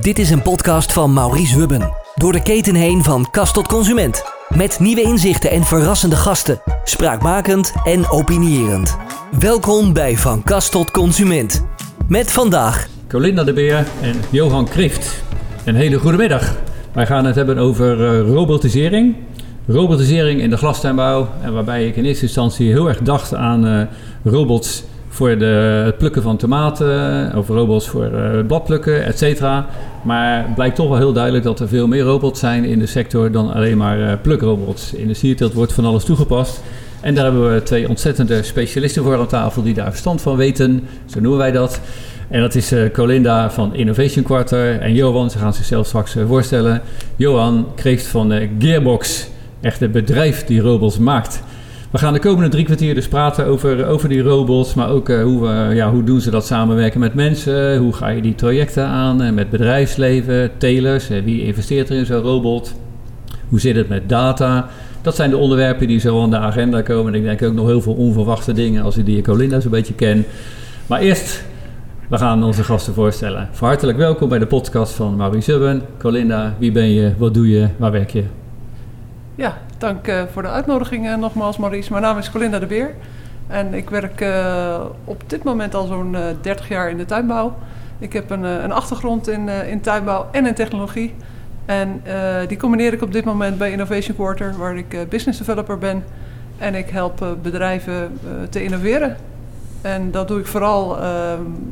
Dit is een podcast van Maurice Hubben. Door de keten heen van kast tot consument. Met nieuwe inzichten en verrassende gasten. Spraakmakend en opinierend. Welkom bij Van Kast tot Consument. Met vandaag Colinda de Beer en Johan Krift. Een hele goede middag. Wij gaan het hebben over eh, robotisering. Robotisering in de glastuinbouw. En waarbij ik in eerste instantie heel erg dacht aan eh, robots voor de, het plukken van tomaten, of robots voor uh, bladplukken, et cetera. Maar blijkt toch wel heel duidelijk dat er veel meer robots zijn in de sector dan alleen maar uh, plukrobots. In de sierteelt wordt van alles toegepast. En daar hebben we twee ontzettende specialisten voor aan tafel die daar verstand van weten. Zo noemen wij dat. En dat is uh, Colinda van Innovation Quarter en Johan, ze gaan zichzelf straks voorstellen. Johan kreeg van Gearbox, echt het bedrijf die robots maakt. We gaan de komende drie kwartier dus praten over, over die robots, maar ook uh, hoe, uh, ja, hoe doen ze dat samenwerken met mensen? Hoe ga je die trajecten aan uh, met bedrijfsleven, telers? wie investeert er in zo'n robot? Hoe zit het met data? Dat zijn de onderwerpen die zo aan de agenda komen. En ik denk ook nog heel veel onverwachte dingen als ik die Colinda zo'n beetje ken. Maar eerst, we gaan onze gasten voorstellen. Hartelijk welkom bij de podcast van Maurice Subben. Colinda, wie ben je? Wat doe je? Waar werk je? Ja, dank uh, voor de uitnodiging nogmaals Maurice. Mijn naam is Colinda de Beer en ik werk uh, op dit moment al zo'n 30 jaar in de tuinbouw. Ik heb een, een achtergrond in, in tuinbouw en in technologie. En die combineer ik op dit moment bij Innovation Quarter, waar ik business developer ben. En ik help bedrijven te innoveren. En dat doe ik vooral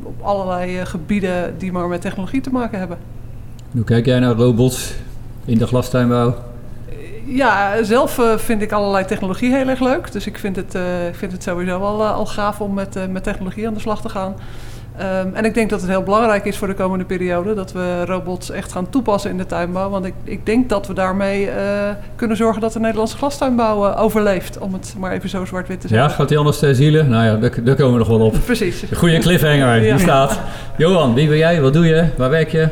op allerlei gebieden die maar met technologie te maken hebben. Hoe kijk jij naar robots in de glastuinbouw? Ja, zelf uh, vind ik allerlei technologie heel erg leuk. Dus ik vind het, uh, vind het sowieso wel uh, al gaaf om met, met technologie aan de slag te gaan. Um, en ik denk dat het heel belangrijk is voor de komende periode dat we robots echt gaan toepassen in de tuinbouw. Want ik, ik denk dat we daarmee kunnen zorgen dat de Nederlandse glastuinbouw overleeft. Om het maar even zo zwart-wit te zeggen. Ja, gaat die anders zielen? Nou ja, daar, daar komen we nog wel op. Precies. Goede cliffhanger, die staat. Johan, wie ben jij? Wat doe je? Waar werk je?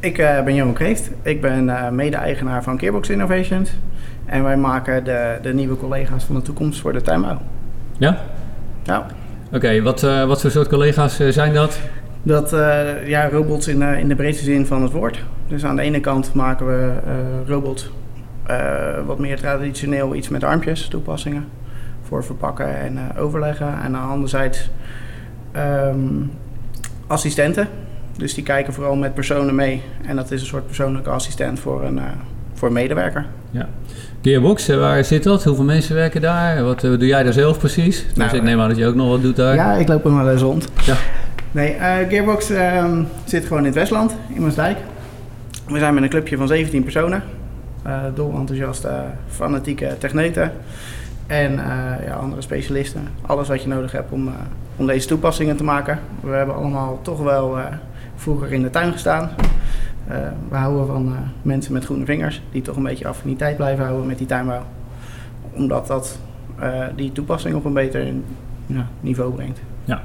Ik uh, ben Johan Kreeft. Ik ben uh, mede-eigenaar van Gearbox Innovations. En wij maken de, de nieuwe collega's van de toekomst voor de tuinbouw. Ja? Ja. Oké, okay, wat, uh, wat voor soort collega's zijn dat? Dat, ja, robots in, in de breedste zin van het woord. Dus aan de ene kant maken we robots wat meer traditioneel iets met armpjes, toepassingen. Voor verpakken en overleggen. En aan de andere zijde um, assistenten. Dus die kijken vooral met personen mee. En dat is een soort persoonlijke assistent voor een, uh, voor een medewerker. Ja. Gearbox, waar zit dat? Hoeveel mensen werken daar? Wat uh, doe jij daar zelf precies? Nou, dus ik neem aan dat je ook nog wat doet daar. Ja, ik loop er maar eens rond. Ja. Nee, uh, Gearbox um, zit gewoon in het Westland, in Maasdijk. We zijn met een clubje van 17 personen. dol enthousiaste, fanatieke techneten. En ja, andere specialisten. Alles wat je nodig hebt om, om deze toepassingen te maken. We hebben allemaal toch wel vroeger in de tuin gestaan. Uh, we houden van uh, mensen met groene vingers die toch een beetje affiniteit blijven houden met die tuinbouw. Omdat dat uh, die toepassing op een beter ja, niveau brengt. Ja,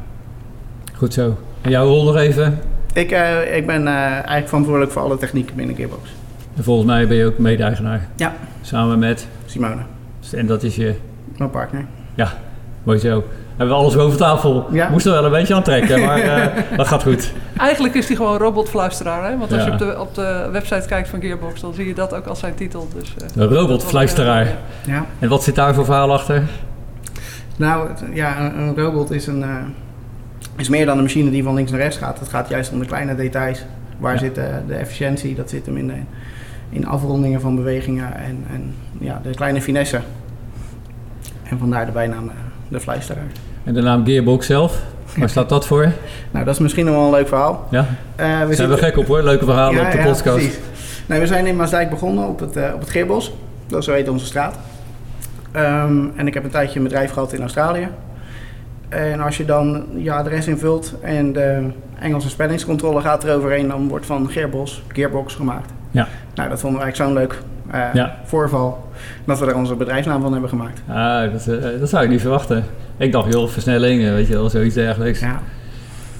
goed zo. En jouw rol nog even? Ik, ik ben eigenlijk verantwoordelijk voor alle technieken binnen Gearbox. En volgens mij ben je ook mede-eigenaar? Ja. Samen met? Simone. En dat is je? Mijn partner. Ja, mooi zo hebben we alles boven tafel. Ja. Moesten wel een beetje aantrekken, maar uh, dat gaat goed. Eigenlijk is hij gewoon robotfluisteraar. Hè? Want als ja. je op de, op de website kijkt van Gearbox, dan zie je dat ook als zijn titel. Dus, uh, een robotfluisteraar. Ja. En wat zit daar voor verhaal achter? Nou, ja, een, een robot is, een, uh, is meer dan een machine die van links naar rechts gaat. Het gaat juist om de kleine details. Waar ja. zit de, de, efficiëntie? Dat zit hem in, de, in afrondingen van bewegingen en, en ja, de kleine finesse. En vandaar de bijnaam de. En de naam Gearbox zelf, waar staat dat voor? nou, dat is misschien nog wel een leuk verhaal. Ja, uh, we zijn zitten... we gek op hoor, leuke verhalen ja, op de ja, podcast. Precies. Nee, we zijn in Maasdijk begonnen op het, uh, op het Geerbos. Dat is zo heet onze straat. Um, en ik heb een tijdje een bedrijf gehad in Australië. En als je dan je adres invult en de Engelse spellingscontrole gaat eroverheen, dan wordt van Geerbos Gearbox gemaakt. Ja. Nou, dat vonden eigenlijk zo'n leuk ja. voorval. Dat we er onze bedrijfsnaam van hebben gemaakt. Ah, dat, uh, dat zou ik niet verwachten. Ik dacht, joh, versnelling, weet je wel, zoiets dergelijks. Ja.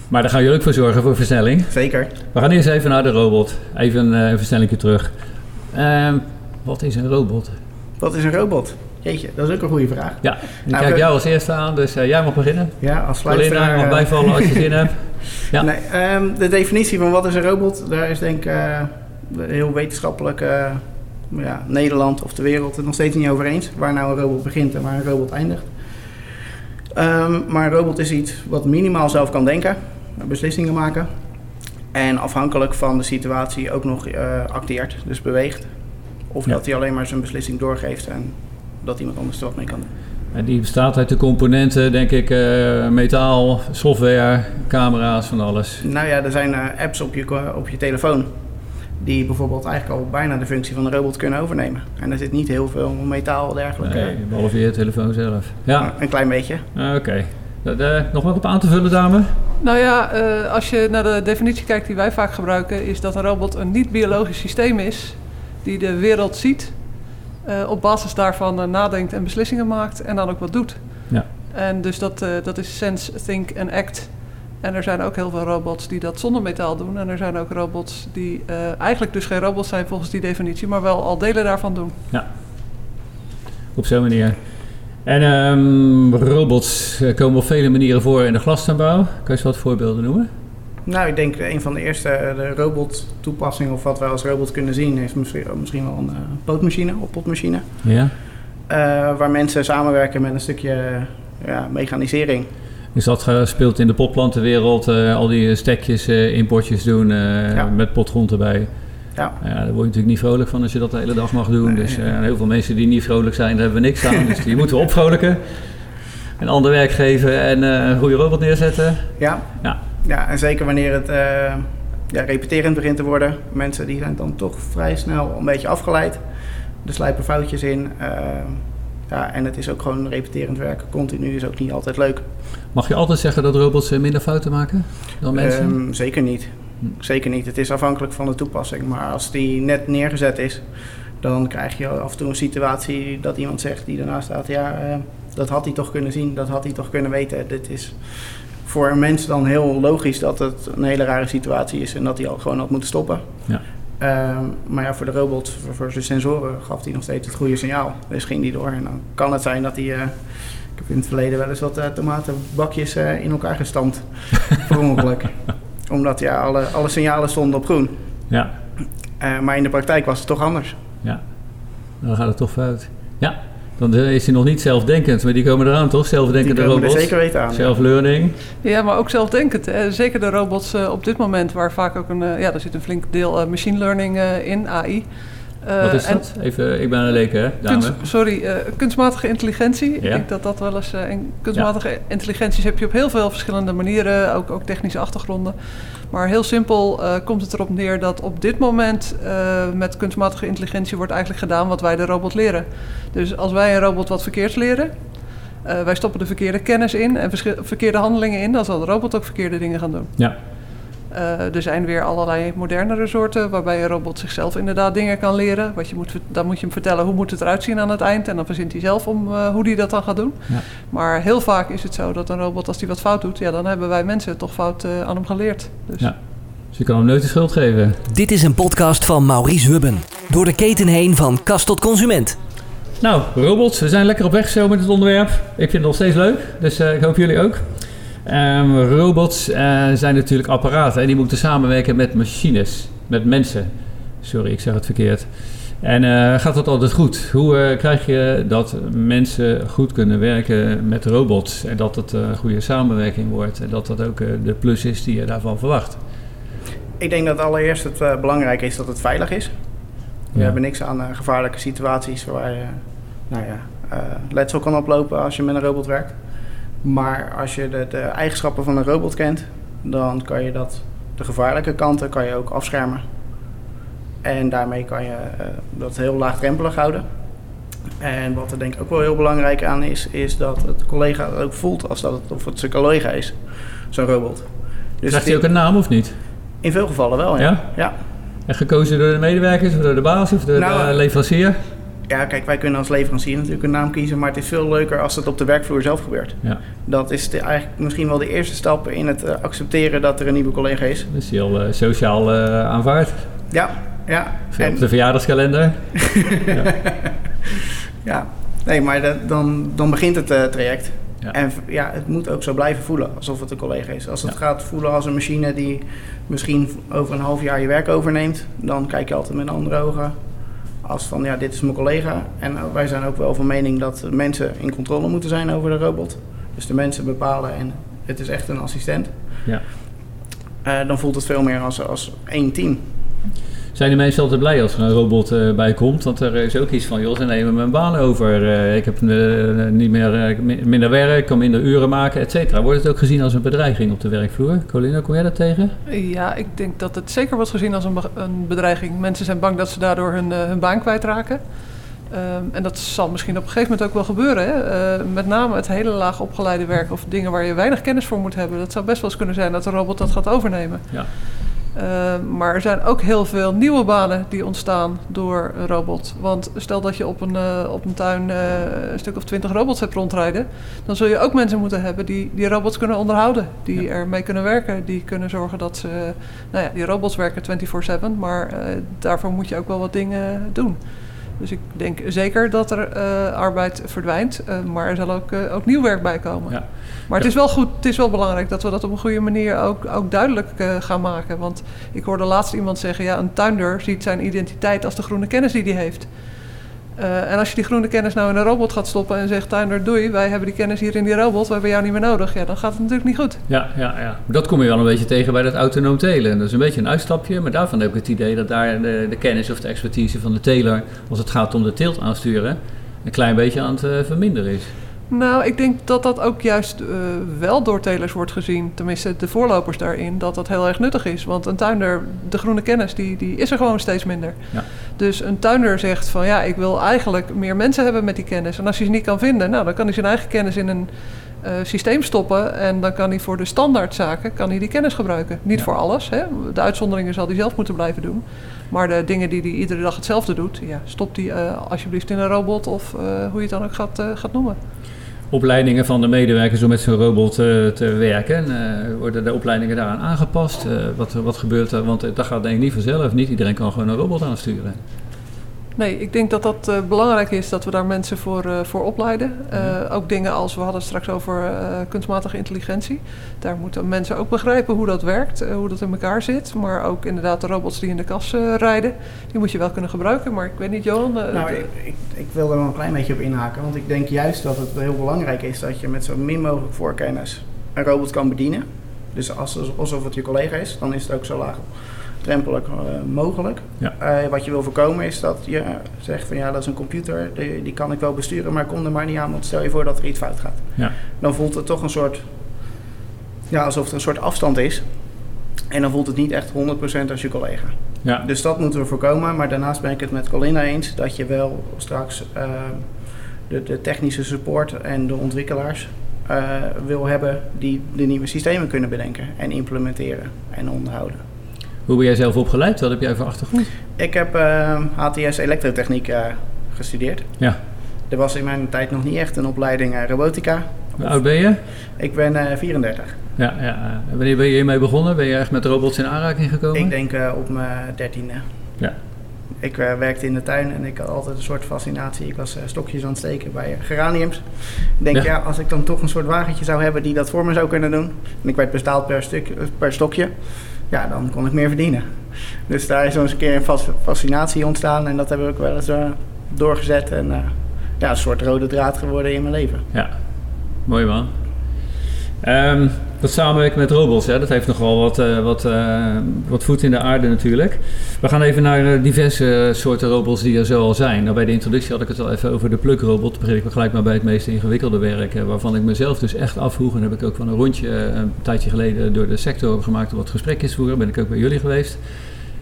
Maar daar gaan jullie ook voor zorgen, voor versnelling. Zeker. We gaan eerst even naar de robot. Even uh, een versnellingje terug. wat is een robot? Wat is een robot? Jeetje, dat is ook een goede vraag. Ja, ik nou, kijk jou als eerste aan, dus uh, jij mag beginnen. Ja, als sluiteraar... Alleen mag bijvallen als je zin hebt. Ja. Nee, um, de definitie van wat is een robot, daar is denk ik heel wetenschappelijk ja, Nederland of de wereld het nog steeds niet over eens. Waar nou een robot begint en waar een robot eindigt. Um, maar een robot is iets wat minimaal zelf kan denken, beslissingen maken. En afhankelijk van de situatie ook nog uh, acteert, dus beweegt. Of dat hij alleen maar zijn beslissing doorgeeft en dat iemand anders er wat mee kan doen. En die bestaat uit de componenten, denk ik, uh, metaal, software, camera's, van alles. Nou ja, er zijn uh, apps op je, op je telefoon die bijvoorbeeld eigenlijk al bijna de functie van de robot kunnen overnemen. En er zit niet heel veel metaal dergelijke. Nee, behalve je telefoon zelf. Ja. Een klein beetje. Ah, oké. Okay. nog wat op aan te vullen, dame? Nou ja, uh, als je naar de definitie kijkt die wij vaak gebruiken, is dat een robot een niet-biologisch systeem is die de wereld ziet, op basis daarvan nadenkt en beslissingen maakt en dan ook wat doet. Ja. En dus dat, dat is sense, think en act. En er zijn ook heel veel robots die dat zonder metaal doen. En er zijn ook robots die uh, eigenlijk dus geen robots zijn volgens die definitie, maar wel al delen daarvan doen. Ja, op zo'n manier. En um, robots eh, komen op vele manieren voor in de glastuinbouw. Kan je eens wat voorbeelden noemen? Nou, ik denk een van de eerste eh, de robot-toepassingen, of wat wij als robot kunnen zien, is misschien, misschien wel een uh, pootmachine, oppotmachine. Ja. Uh, waar mensen samenwerken met een stukje ja, mechanisering. Is dat gespeeld in de potplantenwereld? Uh, al die stekjes, uh, importjes doen uh, met potgrond erbij. Ja. ja. Daar word je natuurlijk niet vrolijk van als je dat de hele dag mag doen. dus heel veel mensen die niet vrolijk zijn, daar hebben we niks aan. dus die moeten we opvrolijken. En ander werk geven en een goede robot neerzetten. Ja, ja. ja en zeker wanneer het ja, repeterend begint te worden. Mensen die zijn dan toch vrij snel een beetje afgeleid. Er slijpen foutjes in. Ja, en het is ook gewoon repeterend werken. Continu is ook niet altijd leuk. Mag je altijd zeggen dat robots eh, minder fouten maken dan mensen? Um, zeker niet. Hm. Zeker niet. Het is afhankelijk van de toepassing. Maar als die net neergezet is, dan krijg je af en toe een situatie dat iemand zegt die daarnaast staat: ja, uh, dat had hij toch kunnen zien, dat had hij toch kunnen weten. Dit is voor een mens dan heel logisch dat het een hele rare situatie is en dat hij al gewoon had moeten stoppen. Ja. Ehm, maar ja, voor de robot, voor, voor zijn sensoren, gaf hij nog steeds het goede signaal. Dus ging die door. En dan kan het zijn dat hij. Uh, ik heb in het verleden wel eens wat uh, tomatenbakjes uh, in elkaar gestampt. per Omdat ja, alle, alle signalen stonden op groen. Ja. maar in de praktijk was het toch anders. Ja, dan gaat het toch fout. Ja, dan is hij nog niet zelfdenkend, maar die komen eraan toch? Zelfdenkende die robots. Er zeker weten aan. Self-learning. Ja. maar ook zelfdenkend. Hè. Zeker de robots uh, op dit moment, waar vaak ook een, uh, ja, er zit een flink deel uh, machine learning in, AI. Wat is dat? Even, ik ben een leek, hè, dame. Kunst, sorry, kunstmatige intelligentie. Ja. Ik denk dat dat wel eens... kunstmatige ja. intelligenties heb je op heel veel verschillende manieren, ook, ook technische achtergronden. Maar heel simpel komt het erop neer dat op dit moment met kunstmatige intelligentie wordt eigenlijk gedaan wat wij de robot leren. Dus als wij een robot wat verkeerd leren, uh, wij stoppen de verkeerde kennis in en verkeerde handelingen in, dan zal de robot ook verkeerde dingen gaan doen. Ja. Uh, er zijn weer allerlei modernere soorten waarbij een robot zichzelf inderdaad dingen kan leren. Wat je moet, dan moet je hem vertellen hoe moet het eruit zien aan het eind. En dan verzint hij zelf om uh, hoe hij dat dan gaat doen. Ja. Maar heel vaak is het zo dat een robot, als hij wat fout doet, ja, dan hebben wij mensen toch fout uh, aan hem geleerd. Dus. Ja. Dus je kan hem nooit de schuld geven. Dit is een podcast van Maurice Hubben. Door de keten heen van kast tot consument. Nou, robots, we zijn lekker op weg zo met het onderwerp. Ik vind het nog steeds leuk, dus ik hoop jullie ook. Um, robots uh, zijn natuurlijk apparaten en die moeten samenwerken met machines, met mensen. Sorry, ik zeg het verkeerd. En uh, gaat dat altijd goed? Hoe uh, krijg je dat mensen goed kunnen werken met robots en dat het een goede samenwerking wordt en dat dat ook de plus is die je daarvan verwacht? Ik denk dat allereerst het belangrijk is dat het veilig is. We ja. hebben niks aan gevaarlijke situaties waar je nou ja, letsel kan oplopen als je met een robot werkt. Maar als je de, de, eigenschappen van een robot kent, dan kan je dat, de gevaarlijke kanten kan je ook afschermen. En daarmee kan je uh, dat heel laagdrempelig houden. En wat er denk ik ook wel heel belangrijk aan is, is dat het collega het ook voelt als dat het, of het zijn collega is, zo'n robot. Dus Krijgt hij ook een naam of niet? In veel gevallen wel, ja. ja? ja. En gekozen door de medewerkers of door de baas of door nou, de leverancier? Ja, kijk, wij kunnen als leverancier natuurlijk een naam kiezen, maar het is veel leuker als het op de werkvloer zelf gebeurt. Ja. Dat is de, eigenlijk misschien wel de eerste stap in het uh, accepteren dat er een nieuwe collega is. Dat is heel uh, sociaal uh, aanvaard. Ja, ja. En... Op de verjaardagskalender. ja. ja. Nee, maar dan, dan begint het traject. En ja, het moet ook zo blijven voelen alsof het een collega is. Als het gaat voelen als een machine die misschien over een half jaar je werk overneemt, dan kijk je altijd met andere ogen. Als van ja, dit is mijn collega. En wij zijn ook wel van mening dat mensen in controle moeten zijn over de robot. Dus de mensen bepalen en het is echt een assistent. Ja. Uh, dan voelt het veel meer als, als één team. Zijn de mensen altijd blij als er een robot uh, bij komt? Want er is ook iets van, joh, ze nemen mijn baan over. Uh, ik heb niet meer, minder werk, kan minder uren maken, et cetera. Wordt het ook gezien als een bedreiging op de werkvloer? Colina, kom jij dat tegen? Ja, ik denk dat het zeker wordt gezien als een, een bedreiging. Mensen zijn bang dat ze daardoor hun, hun baan kwijtraken. Um, en dat zal misschien op een gegeven moment ook wel gebeuren. Hè? Uh, met name het hele laag opgeleide werk of dingen waar je weinig kennis voor moet hebben. Dat zou best wel eens kunnen zijn dat de robot dat gaat overnemen. Ja. Uh, maar er zijn ook heel veel nieuwe banen die ontstaan door een robot. Want stel dat je op een, uh, op een tuin een stuk of twintig robots hebt rondrijden, dan zul je ook mensen moeten hebben die die robots kunnen onderhouden, die ja. ermee kunnen werken, die kunnen zorgen dat ze. Nou ja, die robots werken 24/7, maar daarvoor moet je ook wel wat dingen doen. Dus ik denk zeker dat er uh, arbeid verdwijnt, uh, maar er zal ook, uh, ook nieuw werk bij komen. Ja. Maar het is wel goed, het is wel belangrijk dat we dat op een goede manier ook, ook duidelijk gaan maken. Want ik hoorde laatst iemand zeggen, ja, een tuinder ziet zijn identiteit als de groene kennis die hij heeft. Uh, en als je die groene kennis nou in een robot gaat stoppen en zegt, tuinder, doei, wij hebben die kennis hier in die robot, we hebben jou niet meer nodig, ja, dan gaat het natuurlijk niet goed. Ja, ja, ja. Dat kom je wel een beetje tegen bij dat autonoom telen. Dat is een beetje een uitstapje, maar daarvan heb ik het idee dat daar de, de kennis of de expertise van de teler, als het gaat om de teelt aansturen, een klein beetje aan het uh, verminderen is. Nou, ik denk dat dat ook juist uh, wel door telers wordt gezien, tenminste de voorlopers daarin, dat dat heel erg nuttig is. Want een tuinder, de groene kennis, die, die is er gewoon steeds minder. Ja. Dus een tuinder zegt van ja, ik wil eigenlijk meer mensen hebben met die kennis. En als hij ze niet kan vinden, nou, dan kan hij zijn eigen kennis in een uh, systeem stoppen en dan kan hij voor de standaardzaken kan hij die kennis gebruiken. Niet voor alles, hè. de uitzonderingen zal hij zelf moeten blijven doen. Maar de dingen die hij iedere dag hetzelfde doet, ja, stop die uh, alsjeblieft in een robot of hoe je het dan ook gaat, gaat noemen opleidingen van de medewerkers om met zo'n robot uh, te werken? Uh, worden de opleidingen daaraan aangepast? Uh, wat, wat gebeurt er? Want dat gaat denk ik niet vanzelf. Niet iedereen kan gewoon een robot aansturen. Nee, ik denk dat dat uh, belangrijk is dat we daar mensen voor, uh, voor opleiden. Uh, ook dingen als, we hadden straks over kunstmatige intelligentie. Daar moeten mensen ook begrijpen hoe dat werkt, hoe dat in elkaar zit. Maar ook inderdaad de robots die in de kas rijden, die moet je wel kunnen gebruiken. Maar ik weet niet, Johan... nou, ik, ik, ik, wil er wel een klein beetje op inhaken. Want ik denk juist dat het heel belangrijk is dat je met zo min mogelijk voorkennis een robot kan bedienen. Dus als, alsof het je collega is, dan is het ook zo laag drempelig uh, mogelijk. Ja. Uh, wat je wil voorkomen is dat je zegt van ja, dat is een computer, die, die, kan ik wel besturen, maar kom er maar niet aan, want stel je voor dat er iets fout gaat. Ja. Dan voelt het toch een soort, ja, alsof het een soort afstand is. En dan voelt het niet echt 100% als je collega. Ja. Dus dat moeten we voorkomen. Maar daarnaast ben ik het met Colina eens dat je wel straks uh, de, de, technische support en de ontwikkelaars wil hebben die de nieuwe systemen kunnen bedenken en implementeren en onderhouden. Hoe ben jij zelf opgeleid? Wat heb jij voor achtergrond? Ik heb uh, HTS elektrotechniek uh, gestudeerd. Ja. Er was in mijn tijd nog niet echt een opleiding uh, robotica. Hoe oud ben je? Ik ben 34. Ja, ja. wanneer ben je hiermee begonnen? Ben je echt met robots in aanraking gekomen? Ik denk op mijn dertiende. Ja. Ik werkte in de tuin en ik had altijd een soort fascinatie. Ik was stokjes aan het steken bij geraniums. Ik denk, ja. ja. als ik dan toch een soort wagentje zou hebben die dat voor me zou kunnen doen. En ik werd betaald per, stuk, per stokje ja, dan kon ik meer verdienen. Dus daar is eens een keer een fascinatie ontstaan en dat hebben we ook wel eens uh, doorgezet. En uh, ja, een soort rode draad geworden in mijn leven. Ja, mooi man. Um, dat samenwerken met robots, hè, dat heeft nogal wat, uh, wat, uh, wat voet in de aarde natuurlijk. We gaan even naar uh, diverse soorten robots die er zo al zijn. Nou, bij de introductie had ik het al even over de plukrobot. begin ik gelijk maar bij het meest ingewikkelde werk. waarvan ik mezelf dus echt afvroeg. En heb ik ook van een rondje een tijdje geleden door de sector gemaakt om wat gesprekjes voeren. Ben ik ook bij jullie geweest.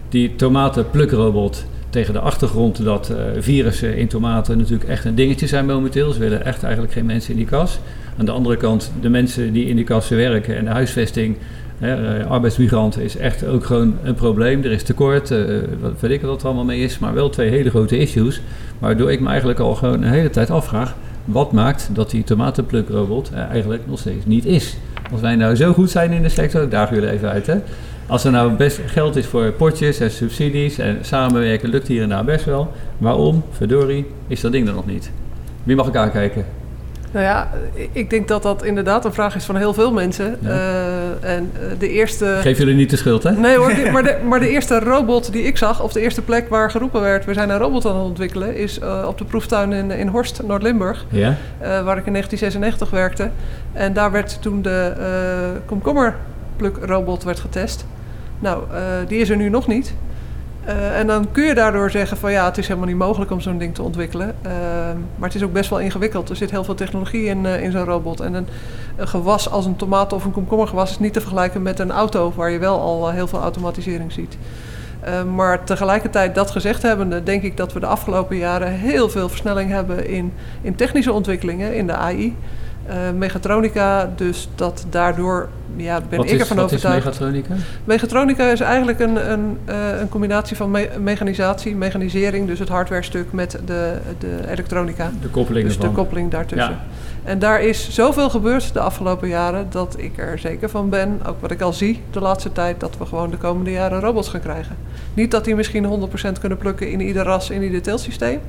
Die tomatenplukrobot tegen de achtergrond dat virussen in tomaten natuurlijk echt een dingetje zijn momenteel. Ze willen echt eigenlijk geen mensen in die kas. Aan de andere kant, de mensen die in die kassen werken en de huisvesting, hè, uh, arbeidsmigranten, is echt ook gewoon een probleem. Er is tekort, uh, wat weet ik wat het allemaal mee is, maar wel twee hele grote issues. Waardoor ik me eigenlijk al gewoon een hele tijd afvraag, wat maakt dat die tomatenplukrobot eigenlijk nog steeds niet is? Als wij nou zo goed zijn in de sector, ik daag jullie even uit hè. Als er nou best geld is voor potjes en subsidies en samenwerken lukt hier en daar best wel. Waarom, verdorie, is dat ding er nog niet? Wie mag ik aankijken? Nou ja, ik denk dat dat inderdaad een vraag is van heel veel mensen. Ja. Uh, en de eerste... Geef jullie niet de schuld, hè? Nee hoor, maar, de, maar de eerste robot die ik zag, of de eerste plek waar geroepen werd... we zijn een robot aan het ontwikkelen, is uh, op de proeftuin in, in Horst, Noord-Limburg. Ja. Uh, waar ik in 1996 werkte. En daar werd toen de komkommerplukrobot werd getest. Nou, die is er nu nog niet. Uh, en dan kun je daardoor zeggen van ja, het is helemaal niet mogelijk om zo'n ding te ontwikkelen. Uh, maar het is ook best wel ingewikkeld. Er zit heel veel technologie in, uh, in zo'n robot. En een, een, gewas als een tomaat of een komkommergewas is niet te vergelijken met een auto waar je wel al heel veel automatisering ziet. maar tegelijkertijd dat gezegd hebbende, denk ik dat we de afgelopen jaren heel veel versnelling hebben in, in technische ontwikkelingen, in de AI. Uh, mechatronica, dus dat daardoor ja, ben wat ik is, ervan wat overtuigd. Is mechatronica? Mechatronica is eigenlijk een, een, uh, een combinatie van me mechanisatie, mechanisering, dus het hardware stuk met de, de elektronica. De koppeling Dus ervan. de koppeling daartussen. Ja. En daar is zoveel gebeurd de afgelopen jaren dat ik er zeker van ben, ook wat ik al zie de laatste tijd, dat we gewoon de komende jaren robots gaan krijgen. Niet dat die misschien 100% kunnen plukken in ieder ras, in ieder teeltsysteem.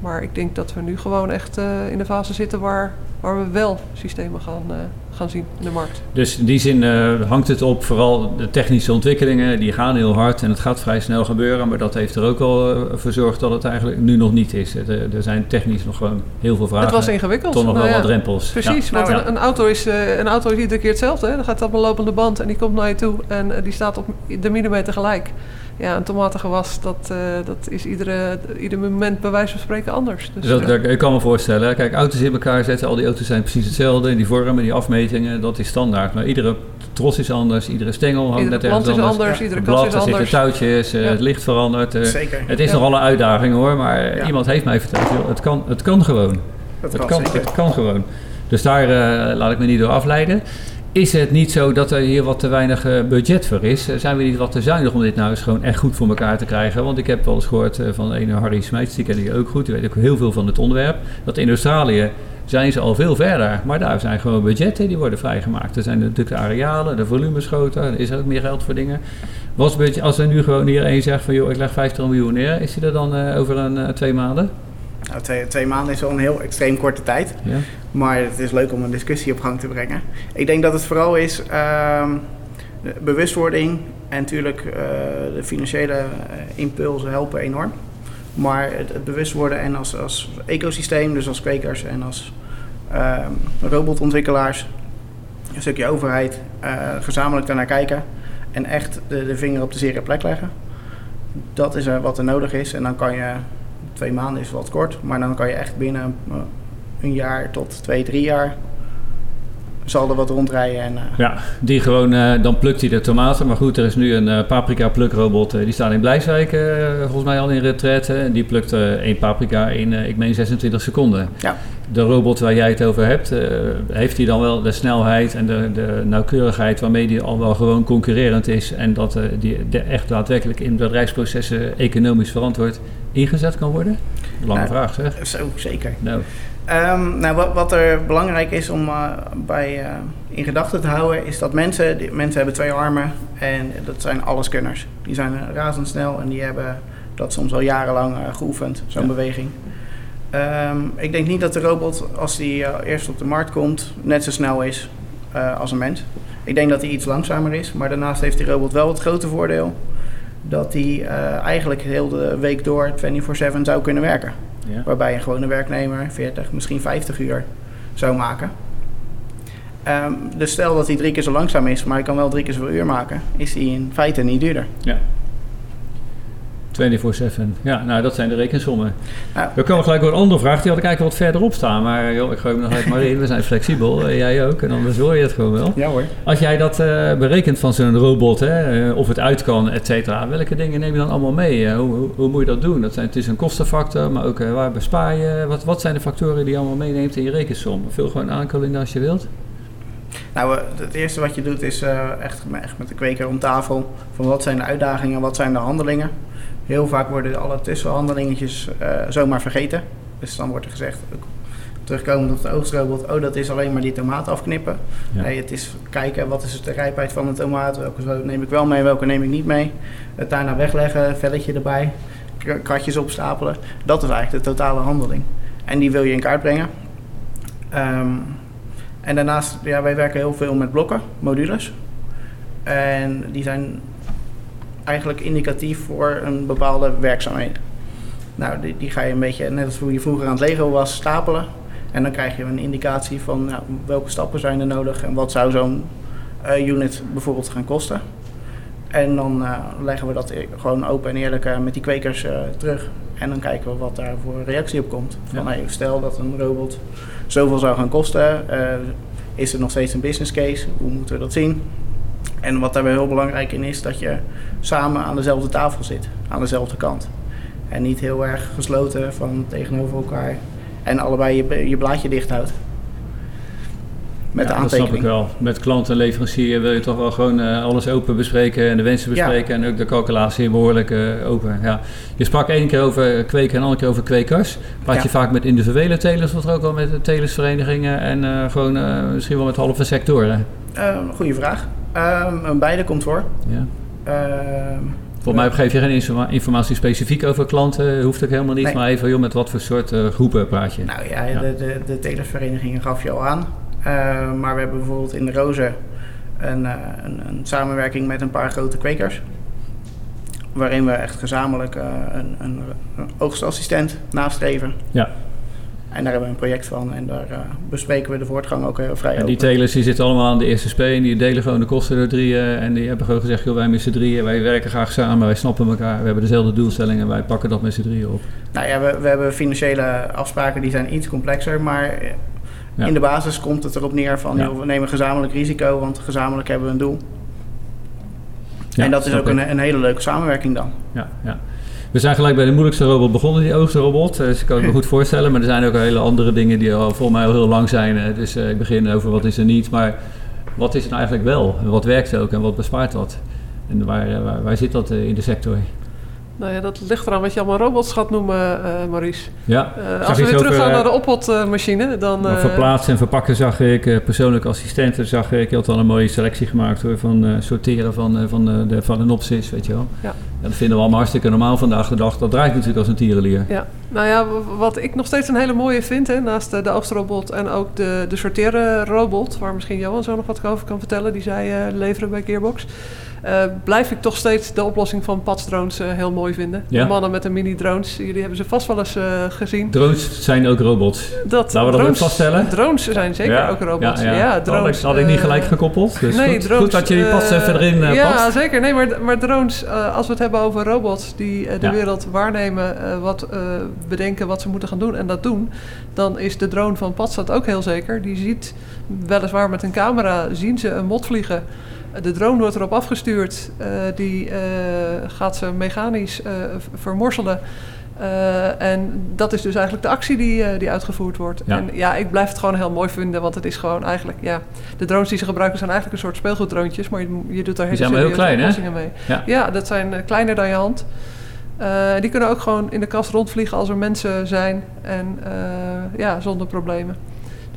Maar ik denk dat we nu gewoon echt uh, in de fase zitten waar, waar we wel systemen gaan, uh, gaan zien in de markt. Dus in die zin uh, hangt het op vooral de technische ontwikkelingen, die gaan heel hard en het gaat vrij snel gebeuren. Maar dat heeft er ook al voor gezorgd dat het eigenlijk nu nog niet is. Er, er, zijn technisch nog gewoon heel veel vragen. Het was ingewikkeld. Toch nog nou wel ja, wat drempels. Precies, ja. want nou, een, een, auto is, een auto is iedere keer hetzelfde. Hè? Dan gaat het op een lopende band en die komt naar je toe en die staat op de millimeter gelijk ja, een tomatengewas, dat, uh, dat is iedere, ieder moment bij wijze van spreken anders. Dus, dat, dat, ik kan me voorstellen. Kijk, auto's in elkaar zetten, al die auto's zijn precies hetzelfde. Die vormen, die afmetingen, dat is standaard. Maar iedere tros is anders, iedere stengel hangt iedere net ergens plant is anders. anders, iedere blad, is er anders. zitten touwtjes, Ja. het licht verandert. uh, Zeker. Het is Ja. nogal een uitdaging hoor, maar Ja. iemand heeft mij verteld, joh, het, kan, het kan gewoon. Dat Het kan, zeker. het kan gewoon. Dus daar eh, laat ik me niet door afleiden. Is het niet zo dat er hier wat te weinig eh, budget voor is? Eh, Zijn we niet wat te zuinig om dit nou eens gewoon echt goed voor elkaar te krijgen? Want ik heb wel eens gehoord eh, van een Harry Smeets, die ken ik ook goed, die weet ook heel veel van het onderwerp. Dat in Australië zijn ze al veel verder, maar daar zijn gewoon budgetten die worden vrijgemaakt. Er zijn natuurlijk de arealen, de volumes groter, er is ook meer geld voor dingen. Wat budget, als er nu gewoon hier één zegt van joh, ik leg 50 miljoen neer, is hij er dan over een twee maanden? Nou, twee, twee maanden is wel een heel extreem korte tijd. Ja? Maar het is leuk om een discussie op gang te brengen. Ik denk dat het vooral is ehm, bewustwording en natuurlijk eh, de financiële eh, impulsen helpen enorm. Maar het, het bewust worden en als, als ecosysteem, dus als kwekers en als ehm, robotontwikkelaars, een stukje overheid, eh, gezamenlijk daarnaar kijken en echt de, de vinger op de zere plek leggen. Dat is wat er nodig is en dan kan je, twee maanden is wat kort, maar dan kan je echt binnen eh, een jaar tot twee, drie jaar zal er wat rondrijden. En, eh, Ja, die gewoon, eh, dan plukt hij de tomaten. Maar goed, er is nu een eh, paprika plukrobot. die staat in Blijswijk, volgens mij al in retraite. En die plukt één paprika in, ik meen 26 seconden. Ja. De robot waar jij het over hebt, heeft hij dan wel de snelheid en de, de nauwkeurigheid waarmee die al wel gewoon concurrerend is. En dat die de echt daadwerkelijk in bedrijfsprocessen economisch verantwoord ingezet kan worden? Lange Nou, vraag zeg. zo, zeker. Nou, Ehm, nou, wat, wat er belangrijk is om eh, bij, eh, in gedachten te houden, is dat mensen, die, mensen hebben twee armen en dat zijn alleskunners. Die zijn razendsnel en die hebben dat soms al jarenlang eh, geoefend, zo'n Ja. beweging. Ehm, ik denk niet dat de robot, als die eerst op de markt komt, net zo snel is als een mens. Ik denk dat hij iets langzamer is, maar daarnaast heeft die robot wel het grote voordeel dat hij eigenlijk heel de week door 24/7 zou kunnen werken. Ja. Waarbij een gewone werknemer 40, misschien 50 uur zou maken. Ehm, dus stel dat hij drie keer zo langzaam is, maar hij kan wel drie keer zoveel uur maken, is hij in feite niet duurder. Ja. 24-7. Ja, nou dat zijn de rekensommen. Nou, We komen gelijk door een andere vraag. Die had ik eigenlijk wat verderop staan. Maar joh, ik gooi hem nog uit maar in. We zijn flexibel. eh, jij ook. En anders hoor je het gewoon wel. ja hoor. Als jij dat eh, berekent van zo'n robot, hè, eh, of het uit kan, et cetera. Welke dingen neem je dan allemaal mee? Eh, hoe, hoe, hoe moet je dat doen? Dat zijn, het is een kostenfactor, maar ook eh, waar bespaar je? Wat, wat zijn de factoren die je allemaal meeneemt in je rekensom? Vul gewoon aan, Colinda, als je wilt. Nou, eh, het eerste wat je doet is eh, echt, echt met de kweker om tafel. Van wat zijn de uitdagingen, wat zijn de handelingen. Heel vaak worden alle tussenhandelingetjes eh, zomaar vergeten. Dus dan wordt er gezegd, ook terugkomend op de oostrobot, oh dat is alleen maar die tomaat afknippen. Ja. Nee, het is kijken wat is de rijpheid van de tomaat, welke neem ik wel mee, welke neem ik niet mee. Het daarna wegleggen, velletje erbij, kratjes opstapelen. Dat is eigenlijk de totale handeling. En die wil je in kaart brengen. Ehm, en daarnaast, ja, wij werken heel veel met blokken, modules. En die zijn eigenlijk indicatief voor een bepaalde werkzaamheid. Nou, die, die ga je een beetje, net als hoe je vroeger aan het Lego was, stapelen. En dan krijg je een indicatie van nou, welke stappen zijn er nodig en wat zou zo'n uh, unit bijvoorbeeld gaan kosten. En dan uh, leggen we dat gewoon open en eerlijk uh, met die kwekers terug. En dan kijken we wat daar voor reactie op komt. Van, ja. hey, stel dat een robot zoveel zou gaan kosten. is er nog steeds een business case? Hoe moeten we dat zien? En wat daar weer heel belangrijk in is, dat je samen aan dezelfde tafel zit, aan dezelfde kant. En niet heel erg gesloten van tegenover elkaar. En allebei je, je blaadje dicht houdt. Met ja, de aantekening. Dat snap ik wel. Met klant en leverancier wil je toch wel gewoon uh, alles open bespreken en de wensen bespreken en ook de calculatie behoorlijk uh, open. Ja. Je sprak één keer over kweken en andere keer over kwekers. Praat ja. je vaak met individuele telers of ook wel met telersverenigingen en uh, gewoon misschien wel met halve sectoren? goeie vraag. Ehm, beide komt voor. Ja. Ehm, Volgens mij geef je geen informatie specifiek over klanten, hoeft ook helemaal niet. Nee. Maar even, joh, met wat voor soort uh, groepen praat je? Nou ja, ja. de, de, de telersverenigingen gaf je al aan. Uh, maar we hebben bijvoorbeeld in de Rozen een, uh, een, een, samenwerking met een paar grote kwekers. Waarin we echt gezamenlijk een, een, oogstassistent nastreven. Ja. En daar hebben we een project van en daar uh, bespreken we de voortgang ook heel vrij En die telers die zitten allemaal aan de eerste sp en die delen gewoon de kosten door drieën. En die hebben gewoon gezegd, joh, wij met z'n drieën, wij werken graag samen, wij snappen elkaar, we hebben dezelfde doelstellingen, wij pakken dat met z'n drieën op. Nou ja, we, we hebben financiële afspraken die zijn iets complexer, maar ja. in de basis komt het erop neer van, ja. joh, we nemen gezamenlijk risico, want gezamenlijk hebben we een doel. Ja, en dat is ook een, een, hele leuke samenwerking dan. Ja, ja. We zijn gelijk bij de moeilijkste robot begonnen, die oogstrobot. Dus ik kan het me goed voorstellen. Maar er zijn ook hele andere dingen die al mij al heel lang zijn. Dus uh, ik begin over wat is er niet. Maar wat is er nou eigenlijk wel? Wat werkt ook en wat bespaart dat? En eh, waar, waar zit dat in de sector? Nou ja, dat ligt eraan wat je allemaal robots gaat noemen, uh, Maurice. Ja, uh, als we weer teruggaan naar de oppotmachine, dan... Verplaatsen en verpakken zag ik, persoonlijke assistenten zag ik. Je had al een mooie selectie gemaakt hoor, van sorteren van, van, de, van een opsis, weet je wel. Ja. dat vinden we allemaal hartstikke normaal vandaag de dag. Dat draait natuurlijk als een tierenlier. Ja, nou ja, wat ik nog steeds een hele mooie vind, hè, naast de oogstrobot en ook de, de sorteren robot, waar misschien Johan zo nog wat over kan vertellen, die zij leveren bij Gearbox... Uh, blijf ik toch steeds de oplossing van padsdrones uh, heel mooi vinden. Ja? De mannen met de mini-drones, jullie hebben ze vast wel eens uh, gezien. Drones zijn ook robots. Dat, Laten we dat ook vaststellen. Drones zijn zeker ja. ook robots. Ja, ja. drones. Had ik, had ik niet gelijk gekoppeld. Dus nee, goed, drones, goed dat je die pads even erin past. Ja, zeker. Nee, maar, maar drones, als we het hebben over robots die de wereld waarnemen, wat bedenken wat ze moeten gaan doen en dat doen, dan is de drone van Padstad ook heel zeker. Die ziet weliswaar met een camera, zien ze een mot vliegen. De drone wordt erop afgestuurd. Uh, die uh, gaat ze mechanisch uh, vermorzelen. en dat is dus eigenlijk de actie die, die uitgevoerd wordt. Ja. En ja, ik blijf het gewoon heel mooi vinden, want het is gewoon eigenlijk, ja, de drones die ze gebruiken zijn eigenlijk een soort speelgoeddroontjes, maar je, je doet daar hele serieuze oplossingen mee. Ja. ja. dat zijn kleiner dan je hand. die kunnen ook gewoon in de kast rondvliegen als er mensen zijn en ja, zonder problemen.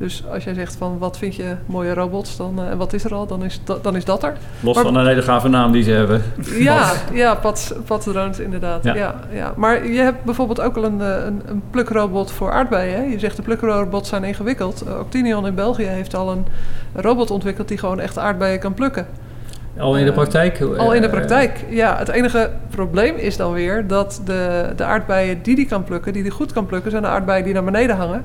Dus als jij zegt van wat vind je mooie robots, dan, uh, en wat is er al, dan is, dat, dan is dat er. Los van een hele gave naam die ze hebben. Ja, ja Pat drones inderdaad. Ja. Ja, ja. Maar je hebt bijvoorbeeld ook al een, eh, een, een plukrobot voor aardbeien. Hè? Je zegt de plukrobots zijn ingewikkeld. Uh, Octinion in België heeft al een robot ontwikkeld die gewoon echt aardbeien kan plukken. Al in de praktijk? al in de praktijk, ja. Het enige probleem is dan weer dat de, de aardbeien die die kan plukken, die die goed kan plukken, zijn de aardbeien die naar beneden hangen.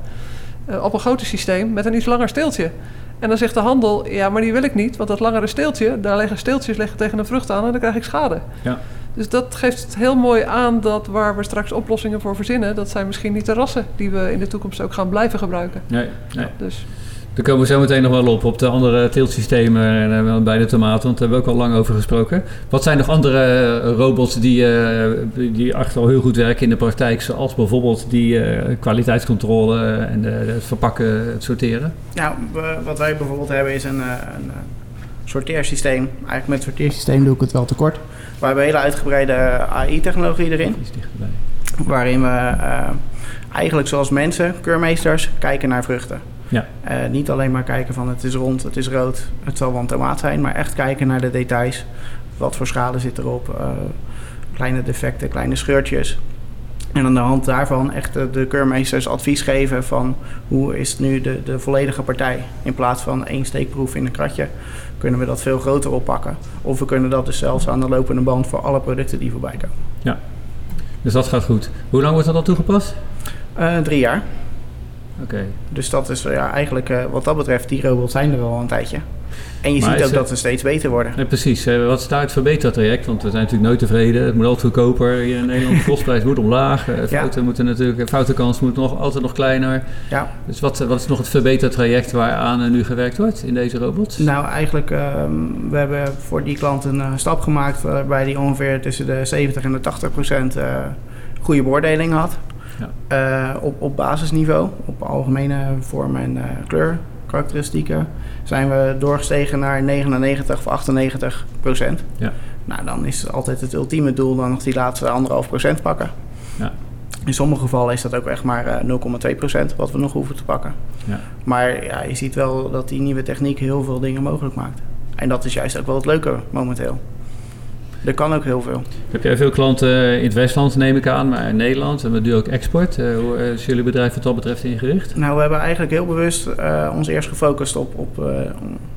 Eh, op een groter systeem met een iets langer steeltje. En dan zegt de handel, ja, maar die wil ik niet, want dat langere steeltje, daar liggen steeltjes liggen tegen een vrucht aan en dan krijg ik schade. Ja. Dus dat geeft het heel mooi aan dat waar we straks oplossingen voor verzinnen, dat zijn misschien niet de rassen die we in de toekomst ook gaan blijven gebruiken. Nee, nee. dus. Daar komen we zo meteen nog wel op, op de andere teeltsystemen en uh, bij de tomaten, want daar hebben we ook al lang over gesproken. Wat zijn nog andere uh, robots die, uh, die echt al heel goed werken in de praktijk, zoals bijvoorbeeld die kwaliteitscontrole en het verpakken, het sorteren? Nou, wat wij bijvoorbeeld hebben is een, een sorteersysteem. Eigenlijk met het sorteersysteem doe ik het wel tekort. We hebben hele uitgebreide AI-technologie erin. Waarin we eigenlijk zoals mensen, keurmeesters, kijken naar vruchten. Ja. Uh, niet alleen maar kijken van het is rond, het is rood, het zal wel een tomaat zijn, maar echt kijken naar de details. Wat voor schade zit erop, uh, kleine defecten, kleine scheurtjes. En aan de hand daarvan echt de, de keurmeesters advies geven van hoe is nu de, de volledige partij. In plaats van één steekproef in een kratje kunnen we dat veel groter oppakken. Of we kunnen dat dus zelfs aan de lopende band voor alle producten die voorbij komen. Ja, dus dat gaat goed. Hoe lang wordt dat al toegepast? Uh, drie jaar. Oké. Dus dat is ja, eigenlijk uh, wat dat betreft, die robots zijn er al een tijdje. En je ziet ook dat ze steeds beter worden. Nee, precies. Wat is daar het verbetertraject? Want we zijn natuurlijk nooit tevreden. Het moet altijd goedkoper. Hier in Nederland de kostprijs moet omlaag. Fouten ja. moeten natuurlijk, foutenkans moet nog, altijd nog kleiner. Ja. Dus wat, wat is nog het verbetertraject waaraan nu gewerkt wordt in deze robots? Nou, eigenlijk, uh, we hebben voor die klant een uh, stap gemaakt waarbij die ongeveer tussen de 70 en de 80 procent uh, goede beoordeling had. Ja. op, op basisniveau, op algemene vorm en kleur karakteristieken zijn we doorgestegen naar 99 of 98 procent. Ja. Nou, dan is altijd het ultieme doel dan nog die laatste anderhalf procent pakken. Ja. In sommige gevallen is dat ook echt maar 0,2 procent wat we nog hoeven te pakken. Ja. Maar ja, je ziet wel dat die nieuwe techniek heel veel dingen mogelijk maakt. En dat is juist ook wel het leuke momenteel. Er kan ook heel veel. Heb jij veel klanten in het Westland, neem ik aan, maar in Nederland en we doen ook export. Uh, hoe is jullie bedrijf wat dat betreft ingericht? Nou, we hebben eigenlijk heel bewust uh, ons eerst gefocust op, op, uh,